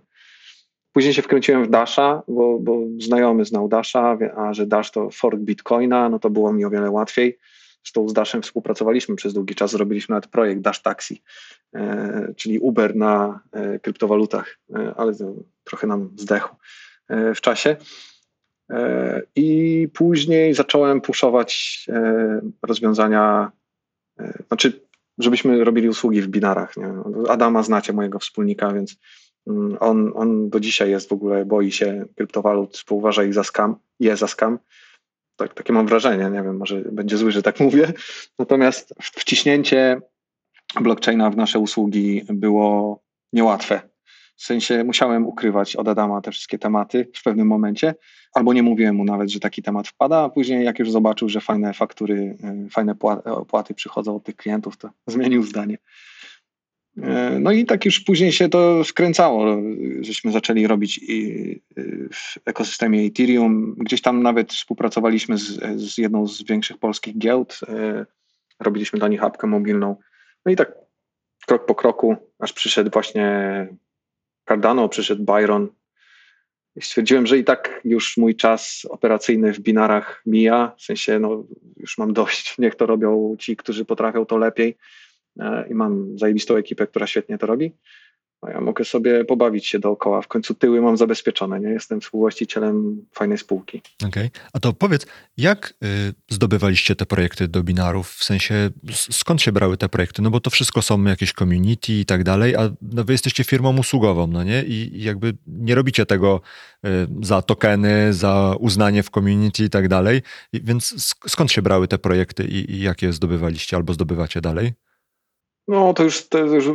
C: Później się wkręciłem w Dasha, bo, bo znajomy znał Dasha, a że Dash to fork Bitcoina, no to było mi o wiele łatwiej. Zresztą z Dashem współpracowaliśmy przez długi czas, zrobiliśmy nawet projekt Dash Taxi, e, czyli Uber na e, kryptowalutach, e, ale trochę nam zdechł e, w czasie. E, I później zacząłem puszować e, rozwiązania, znaczy żebyśmy robili usługi w binarach. Nie? Adama znacie, mojego wspólnika, więc mm, on, on do dzisiaj jest w ogóle, boi się kryptowalut, uważa ich za skam, je za skam. Tak, takie mam wrażenie, nie wiem, może będzie zły, że tak mówię. Natomiast wciśnięcie blockchaina w nasze usługi było niełatwe. W sensie musiałem ukrywać od Adama te wszystkie tematy w pewnym momencie, albo nie mówiłem mu nawet, że taki temat wpada, a później jak już zobaczył, że fajne faktury, y, fajne opłaty przychodzą od tych klientów, to *laughs* zmienił zdanie. Y, no i tak już później się to wkręcało, żeśmy zaczęli robić w ekosystemie Ethereum. Gdzieś tam nawet współpracowaliśmy z, z jedną z większych polskich giełd, robiliśmy dla nich apkę mobilną. No i tak krok po kroku, aż przyszedł właśnie Cardano, przyszedł Byron. Stwierdziłem, że i tak już mój czas operacyjny w binarach mija, w sensie no, już mam dość, *laughs* niech to robią ci, którzy potrafią to lepiej e, i mam zajebistą ekipę, która świetnie to robi ja mogę sobie pobawić się dookoła. W końcu tyły mam zabezpieczone, nie? Jestem współwłaścicielem fajnej spółki.
A: Okej. Okay. A to powiedz, jak y, zdobywaliście te projekty do binarów? W sensie, skąd się brały te projekty? No bo to wszystko są jakieś community i tak dalej, a no wy jesteście firmą usługową, no nie? I, jakby nie robicie tego y, za tokeny, za uznanie w community i tak dalej. Więc skąd się brały te projekty i, i jak je zdobywaliście albo zdobywacie dalej?
C: No to już, to już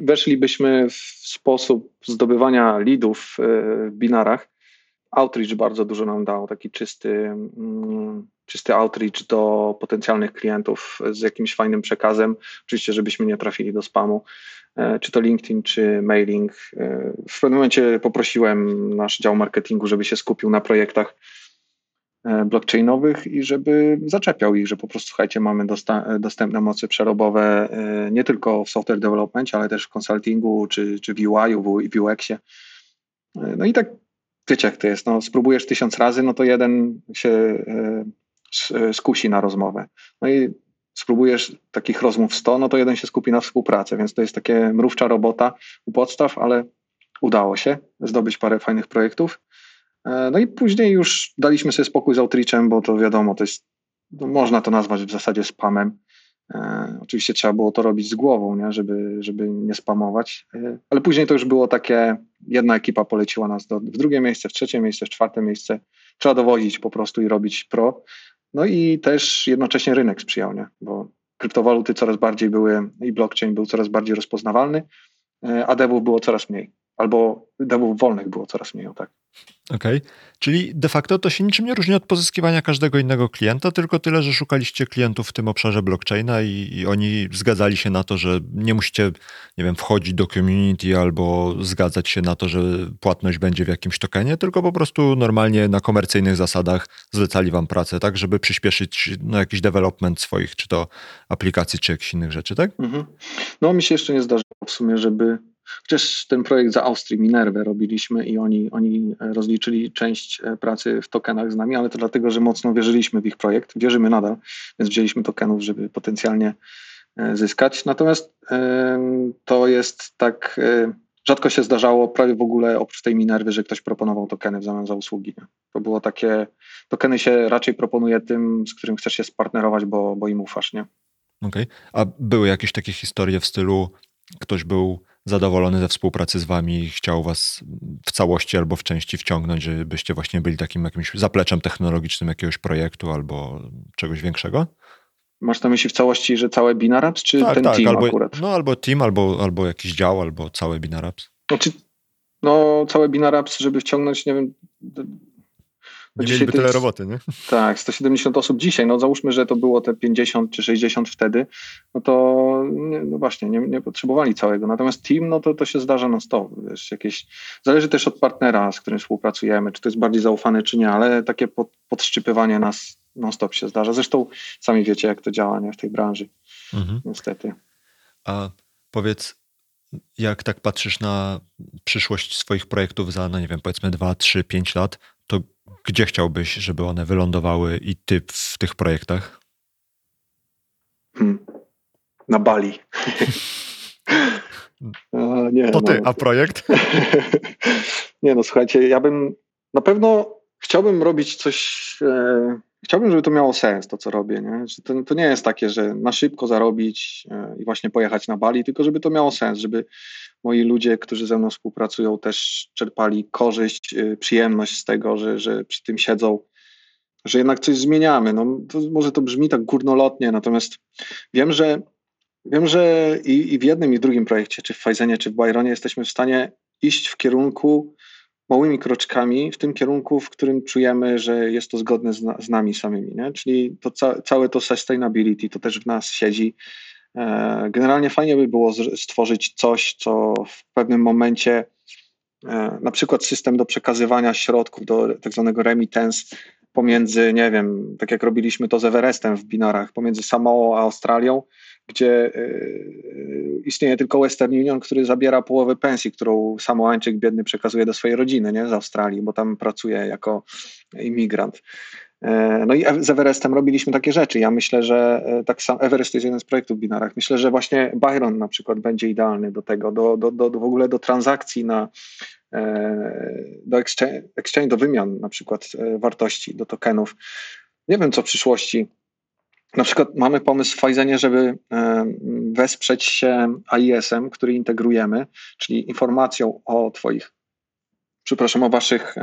C: weszlibyśmy w sposób zdobywania leadów e, w binarach. Outreach bardzo dużo nam dał, taki czysty, mm, czysty outreach do potencjalnych klientów z jakimś fajnym przekazem. Oczywiście, żebyśmy nie trafili do spamu, e, czy to LinkedIn, czy mailing. E, w pewnym momencie poprosiłem nasz dział marketingu, żeby się skupił na projektach blockchainowych i żeby zaczepiał ich, że po prostu słuchajcie, mamy dostępne mocy przerobowe e, nie tylko w software development, ale też w consultingu czy, czy w UI-u, w UX-ie. E, no i tak wiecie jak to jest, no, spróbujesz tysiąc razy, no to jeden się skusi na rozmowę. No i spróbujesz takich rozmów 100, no to jeden się skupi na współpracę, więc to jest takie mrówcza robota u podstaw, ale udało się zdobyć parę fajnych projektów. E, no i później już daliśmy sobie spokój z outreachem, bo to wiadomo, to jest, no można to nazwać w zasadzie spamem. E, oczywiście trzeba było to robić z głową, nie? Żeby, żeby nie spamować, e, ale później to już było takie, jedna ekipa poleciła nas do, w drugie miejsce, w trzecie miejsce, w czwarte miejsce. Trzeba dowozić po prostu i robić pro. No i też jednocześnie rynek sprzyjał, nie? bo kryptowaluty coraz bardziej były i blockchain był coraz bardziej rozpoznawalny, a devów było coraz mniej albo dowów wolnych było coraz mniej, tak.
A: Okej, okay. czyli de facto to się niczym nie różni od pozyskiwania każdego innego klienta, tylko tyle, że szukaliście klientów w tym obszarze blockchaina i, i, oni zgadzali się na to, że nie musicie, nie wiem, wchodzić do community albo zgadzać się na to, że płatność będzie w jakimś tokenie, tylko po prostu normalnie na komercyjnych zasadach zlecali wam pracę, tak, żeby przyspieszyć no, jakiś development swoich, czy to aplikacji, czy jakichś innych rzeczy, tak? Mhm.
C: No mi się jeszcze nie zdarzyło w sumie, żeby Chociaż ten projekt za Austrii, Minerwę robiliśmy i oni, oni rozliczyli część e, pracy w tokenach z nami, ale to dlatego, że mocno wierzyliśmy w ich projekt. Wierzymy nadal, więc wzięliśmy tokenów, żeby potencjalnie e, zyskać. Natomiast to jest tak, e, rzadko się zdarzało prawie w ogóle oprócz tej Minerwy, że ktoś proponował tokeny w zamian za usługi. To było takie, tokeny się raczej proponuje tym, z którym chcesz się spartnerować, bo, bo im ufasz, nie?
A: Okej. Okay. A były jakieś takie historie w stylu, ktoś był zadowolony ze współpracy z wami i chciał was w całości albo w części wciągnąć, żebyście właśnie byli takim jakimś zapleczem technologicznym jakiegoś projektu albo czegoś większego?
C: Masz na myśli w całości, że całe Binaraps, czy tak, ten tak, team
A: albo,
C: akurat?
A: No albo team, albo, albo jakiś dział, albo całe Binaraps.
C: Znaczy, no całe Binaraps, żeby wciągnąć, nie wiem,
A: nie mieliby tyle jest, roboty, nie? *laughs*
C: Tak, 170 osób dzisiaj, no załóżmy, że to było te 50 czy 60 wtedy, no to no właśnie, nie, nie, potrzebowali całego. Natomiast team, no to, to się zdarza non stop. Wiesz, jakieś, zależy też od partnera, z którym współpracujemy, czy to jest bardziej zaufany, czy nie, ale takie pod, podszczypywanie nas non stop się zdarza. Zresztą sami wiecie, jak to działa nie, w tej branży, mhm. niestety.
A: A powiedz, jak tak patrzysz na przyszłość swoich projektów za, no nie wiem, powiedzmy 2, 3, 5 lat, to gdzie chciałbyś, żeby one wylądowały i ty w tych projektach?
C: Hmm. Na Bali. *laughs*
A: a, nie, to ty, no. a projekt? *laughs*
C: nie no, słuchajcie, ja bym na pewno chciałbym robić coś, e, chciałbym, żeby to miało sens, to co robię. Nie? Że to, to nie jest takie, że na szybko zarobić e, i właśnie pojechać na Bali, tylko żeby to miało sens, żeby moi ludzie, którzy ze mną współpracują, też czerpali korzyść, e, przyjemność z tego, że, że przy tym siedzą że jednak coś zmieniamy. No, to może to brzmi tak górnolotnie, natomiast wiem, że wiem, że i, i w jednym i w drugim projekcie, czy w Fajzenie, czy w Byronie jesteśmy w stanie iść w kierunku małymi kroczkami, w tym kierunku, w którym czujemy, że jest to zgodne z, na, z nami samymi. Nie? Czyli to ca całe to sustainability, to też w nas siedzi. E, generalnie fajnie by było stworzyć coś, co w pewnym momencie, e, na przykład system do przekazywania środków, do tak zwanego remittance pomiędzy, nie wiem, tak jak robiliśmy to z Everestem w binarach, pomiędzy Samoą a Australią, gdzie yy, istnieje tylko Western Union, który zabiera połowę pensji, którą Samoańczyk biedny przekazuje do swojej rodziny nie? z Australii, bo tam pracuje jako imigrant. E, no i z Everestem robiliśmy takie rzeczy. Ja myślę, że e, tak samo Everest jest jeden z projektów binarach. Myślę, że właśnie Byron na przykład będzie idealny do tego, do, do, do, do w ogóle do transakcji na e, do exchange, exchange, do wymian na przykład wartości, do tokenów. Nie wiem, co w przyszłości na przykład mamy pomysł w Fajzenie, żeby wesprzeć się AIS-em, który integrujemy, czyli informacją o Twoich, przepraszam, o Waszych,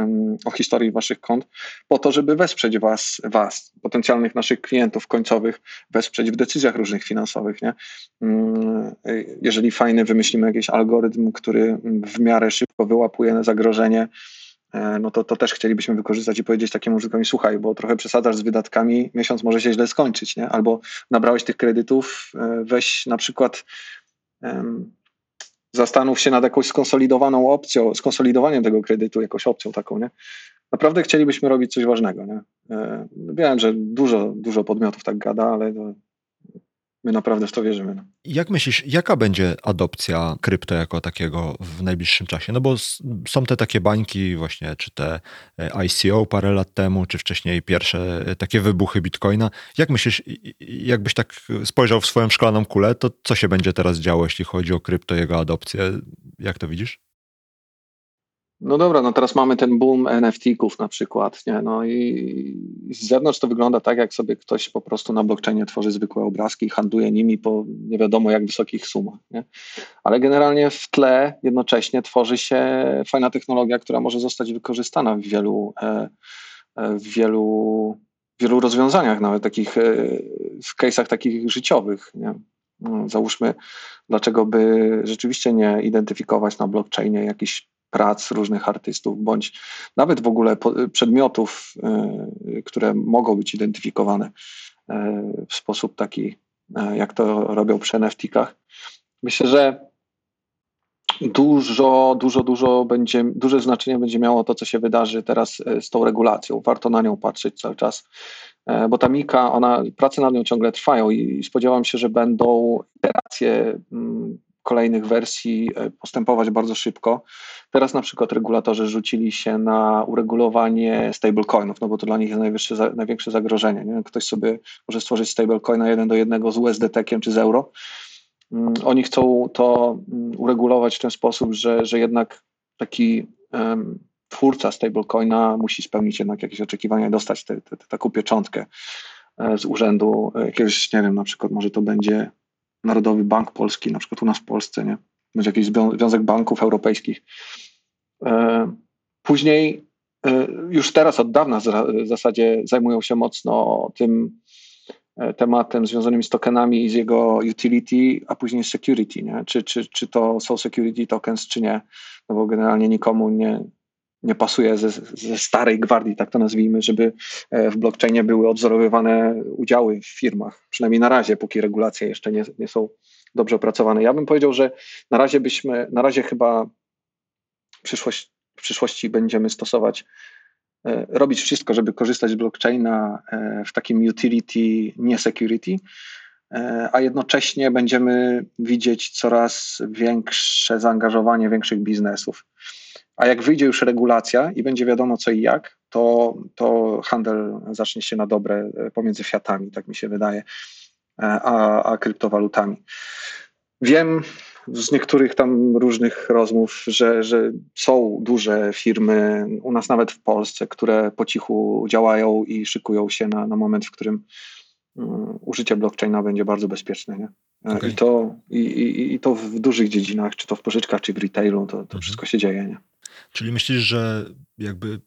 C: o historii Waszych kont, po to, żeby wesprzeć Was, was potencjalnych naszych klientów końcowych, wesprzeć w decyzjach różnych finansowych. Nie? Mm, jeżeli fajny wymyślimy jakiś algorytm, który w miarę szybko wyłapuje zagrożenie, E, no to, to też chcielibyśmy wykorzystać i powiedzieć takiemu użytkowi, słuchaj, bo trochę przesadzasz z wydatkami, miesiąc może się źle skończyć, nie? albo nabrałeś tych kredytów, e, weź na przykład zastanów się nad jakąś skonsolidowaną opcją, skonsolidowaniem tego kredytu, jakąś opcją taką, nie? Naprawdę chcielibyśmy robić coś ważnego, nie? E, wiem, że dużo, dużo podmiotów tak gada, ale My naprawdę w to wierzymy. No.
A: Jak myślisz, jaka będzie adopcja krypto jako takiego w najbliższym czasie? No bo są te takie bańki właśnie, czy te e, ICO parę lat temu, czy wcześniej pierwsze e, takie wybuchy Bitcoina. Jak myślisz, jakbyś tak spojrzał w swoją szklaną kulę, to co się będzie teraz działo, jeśli chodzi o krypto, jego adopcję? Jak to widzisz?
C: No dobra, no teraz mamy ten boom NFT-ków na przykład, nie? No i z zewnątrz to wygląda tak, jak sobie ktoś po prostu na blockchainie tworzy zwykłe obrazki i handluje nimi po nie wiadomo jak wysokich sumach, nie? Ale generalnie w tle jednocześnie tworzy się fajna technologia, która może zostać wykorzystana w wielu, e, e, w wielu, wielu rozwiązaniach, nawet takich, e, w case'ach takich życiowych, nie? No, załóżmy, dlaczego by rzeczywiście nie identyfikować na blockchainie jakichś prac różnych artystów, bądź nawet w ogóle przedmiotów, y, które mogą być identyfikowane y, w sposób taki, y, jak to robią przy NFT-kach. Myślę, że dużo, dużo, dużo będzie, duże znaczenie będzie miało to, co się wydarzy teraz z tą regulacją. Warto na nią patrzeć cały czas, bo ta Mika, ona, prace nad nią ciągle trwają i spodziewam się, że będą iteracje mm, kolejnych wersji e, postępować bardzo szybko. Teraz na przykład regulatorzy rzucili się na uregulowanie stablecoinów, no bo to dla nich jest największe zagrożenie. Nie? Ktoś sobie może stworzyć stablecoina jeden do jednego z USDT-kiem czy z euro. Mm, oni chcą to mm, uregulować w ten sposób, że, że jednak taki um, twórca stablecoina musi spełnić jednak jakieś oczekiwania i dostać te, te, te, taką pieczątkę e, z urzędu jakiegoś, nie wiem, na przykład może to będzie Narodowy Bank Polski, na przykład u nas w Polsce, nie? Będzie jakiś związek banków europejskich. E, później e, już teraz od dawna w zasadzie zajmują się mocno tym e, tematem związanym z tokenami i z jego utility, a później security, nie? Czy, czy, czy to są security tokens, czy nie, no bo generalnie nikomu nie, nie pasuje ze, ze starej gwardii, tak to nazwijmy, żeby e, w blockchainie były odzorowywane udziały w firmach, przynajmniej na razie, póki regulacje jeszcze nie, nie są dobrze opracowane. Ja bym powiedział, że na razie byśmy, na razie chyba przyszłość, w przyszłości będziemy stosować, e, robić wszystko, żeby korzystać z blockchaina e, w takim utility, nie security, a jednocześnie będziemy widzieć coraz większe zaangażowanie większych biznesów. A jak wyjdzie już regulacja i będzie wiadomo co i jak, to, to handel zacznie się na dobre e, pomiędzy fiatami, tak mi się wydaje, e, a, a kryptowalutami. Wiem z niektórych tam różnych rozmów, że, że są duże firmy, u nas nawet w Polsce, które po cichu działają i szykują się na, na moment, w którym um, użycie blockchaina będzie bardzo bezpieczne. Nie? E, okay. I, to, i, i, I to w dużych dziedzinach, czy to w pożyczkach, czy w retailu, to, to mhm. wszystko się dzieje. Nie?
A: Czyli myślisz, że jakby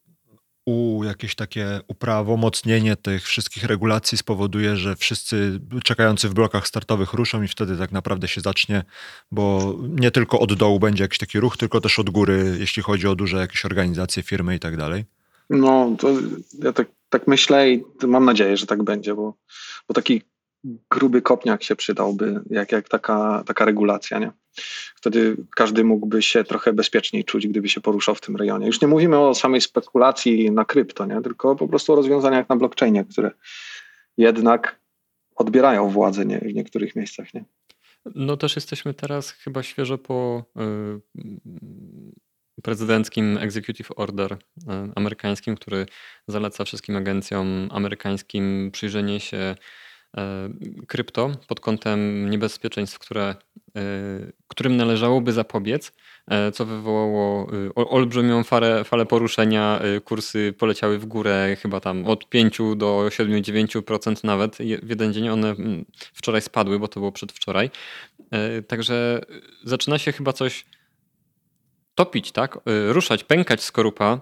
A: u jakieś takie uprawomocnienie tych wszystkich regulacji spowoduje, że wszyscy czekający w blokach startowych ruszą i wtedy tak naprawdę się zacznie, bo nie tylko od dołu będzie jakiś taki ruch, tylko też od góry, jeśli chodzi o duże jakieś organizacje, firmy i tak dalej.
C: No, to ja tak, tak myślę i mam nadzieję, że tak będzie, bo, bo taki gruby kopniak się przydałby, jak, jak taka, taka regulacja, nie? Wtedy każdy mógłby się trochę bezpieczniej czuć, gdyby się poruszał w tym rejonie. Już nie mówimy o samej spekulacji na krypto, nie? tylko po prostu o rozwiązaniach na blockchainie, które jednak odbierają władzę nie? w niektórych miejscach. Nie?
B: No też jesteśmy teraz chyba świeżo po y, prezydenckim executive order y, amerykańskim, który zaleca wszystkim agencjom amerykańskim przyjrzenie się krypto pod kątem niebezpieczeństw, które, e, którym należałoby zapobiec, e, co wywołało olbrzymią falę, falę poruszenia. Kursy poleciały w górę chyba tam od 5 do 7-9% nawet w jeden dzień. One mm, wczoraj spadły, bo to było przedwczoraj. Także zaczyna się chyba coś topić, tak? Ruszać, pękać skorupa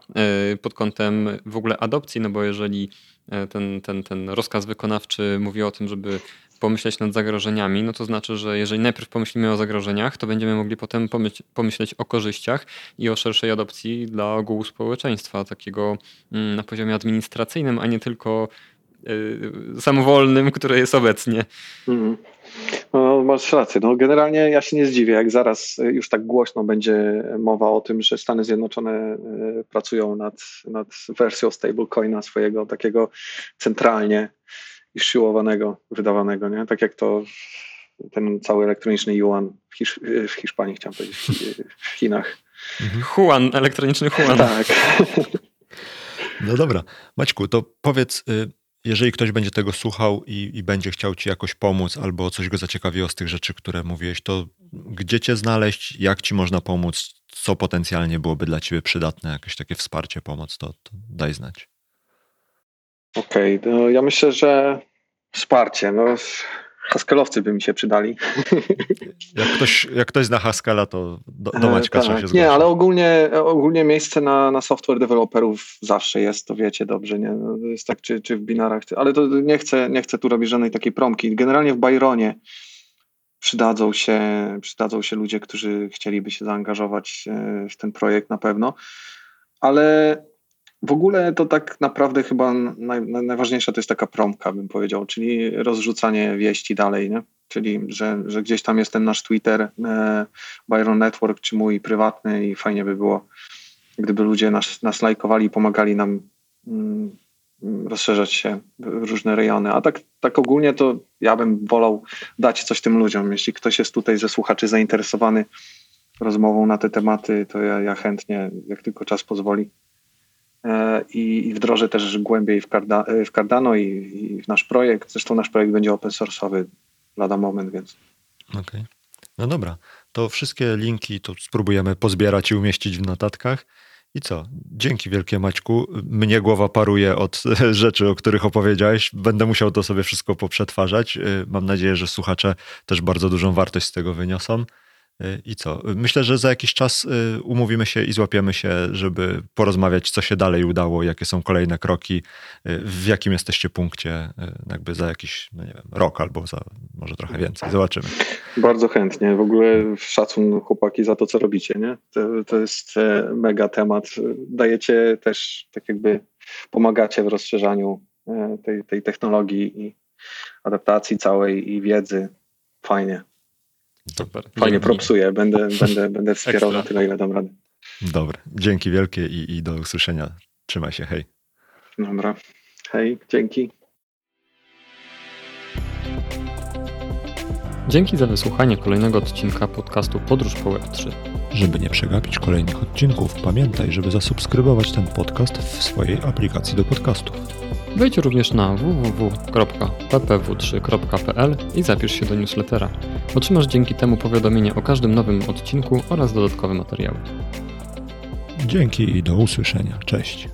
B: pod kątem w ogóle adopcji, no bo jeżeli E, ten, ten, ten rozkaz wykonawczy mówi o tym, żeby pomyśleć nad zagrożeniami, no to znaczy, że jeżeli najpierw pomyślimy o zagrożeniach, to będziemy mogli potem pomyśleć o korzyściach i o szerszej adopcji dla ogółu społeczeństwa, takiego mm, na poziomie administracyjnym, a nie tylko yy, samowolnym, *laughs* które jest obecnie. Mm.
C: No, masz rację. No, generalnie ja się nie zdziwię, jak zaraz już tak głośno będzie mowa o tym, że Stany Zjednoczone e, pracują nad, nad wersją stablecoina swojego takiego centralnie i siłowanego, wydawanego, nie? Tak jak to ten cały elektroniczny yuan w, Hisz w Hiszpanii, chciałem powiedzieć, w Chinach.
B: Mhm. Huan, elektroniczny Huan.
C: Tak.
A: No dobra. Maćku, to powiedz, y, jeżeli ktoś będzie tego słuchał i, i, będzie chciał ci jakoś pomóc, albo coś go zaciekawiło z tych rzeczy, które mówiłeś, to gdzie cię znaleźć, jak ci można pomóc, co potencjalnie byłoby dla ciebie przydatne, jakieś takie wsparcie, pomoc, to, to daj znać.
C: Okej, okay, no ja myślę, że wsparcie. No, Haskelowcy by mi się przydali.
A: Jak ktoś, jak ktoś zna Haskella, to do, do Maćka tak, trzeba się
C: zgłosić. Nie, ale ogólnie, ogólnie miejsce na, na software deweloperów zawsze jest, to wiecie dobrze, nie? No, jest tak, czy, czy w binarach, ale to nie chcę, nie chcę tu robić żadnej takiej promki. Generalnie w Byronie przydadzą się, przydadzą się ludzie, którzy chcieliby się zaangażować e, w ten projekt na pewno, ale w ogóle to tak naprawdę chyba naj, najważniejsza to jest taka promka, bym powiedział, czyli rozrzucanie wieści dalej, nie? czyli że, że gdzieś tam jest ten nasz Twitter, e, Byron Network, czy mój prywatny i fajnie by było, gdyby ludzie nas, nas lajkowali i pomagali nam mm, rozszerzać się w różne rejony. A tak, tak ogólnie to ja bym wolał dać coś tym ludziom. Jeśli ktoś jest tutaj ze słuchaczy zainteresowany rozmową na te tematy, to ja, ja chętnie, jak tylko czas pozwoli, E, i, wdrożę też głębiej w, Carda, w Cardano i, i, w nasz projekt. Zresztą nasz projekt będzie open source'owy lada moment, więc.
A: Okej. Okay. No dobra, to wszystkie linki to spróbujemy pozbierać i umieścić w notatkach. I co? Dzięki wielkie Maćku. Mnie głowa paruje od *laughs* rzeczy, o których opowiedziałeś. Będę musiał to sobie wszystko poprzetwarzać. Mam nadzieję, że słuchacze też bardzo dużą wartość z tego wyniosą. Y, I co? Myślę, że za jakiś czas y, umówimy się i złapiemy się, żeby porozmawiać, co się dalej udało, jakie są kolejne kroki, y, w jakim jesteście punkcie, jakby za jakiś, no nie wiem, rok albo za może trochę więcej. Zobaczymy.
C: Bardzo chętnie. W ogóle szacun chłopaki za to, co robicie. Nie? To, to jest e, mega temat. Dajecie też, tak jakby pomagacie w rozszerzaniu e, tej, tej technologii i adaptacji całej i wiedzy. Fajnie. Super. Fajnie propsuję, będę, *laughs* będę, będę wspierał na tyle, ile dam radę.
A: Dobra, dzięki wielkie i, i do usłyszenia. Trzymaj się, hej.
C: Dobra, hej, dzięki.
B: Dzięki za wysłuchanie kolejnego odcinka podcastu Podróż po Web3.
A: Żeby nie przegapić kolejnych odcinków, pamiętaj, żeby zasubskrybować ten podcast w swojej aplikacji do podcastów.
B: Wejdź również na www.ppw3.pl i zapisz się do newslettera. Otrzymasz dzięki temu powiadomienie o każdym nowym odcinku oraz dodatkowe materiały.
A: Dzięki i do usłyszenia. Cześć.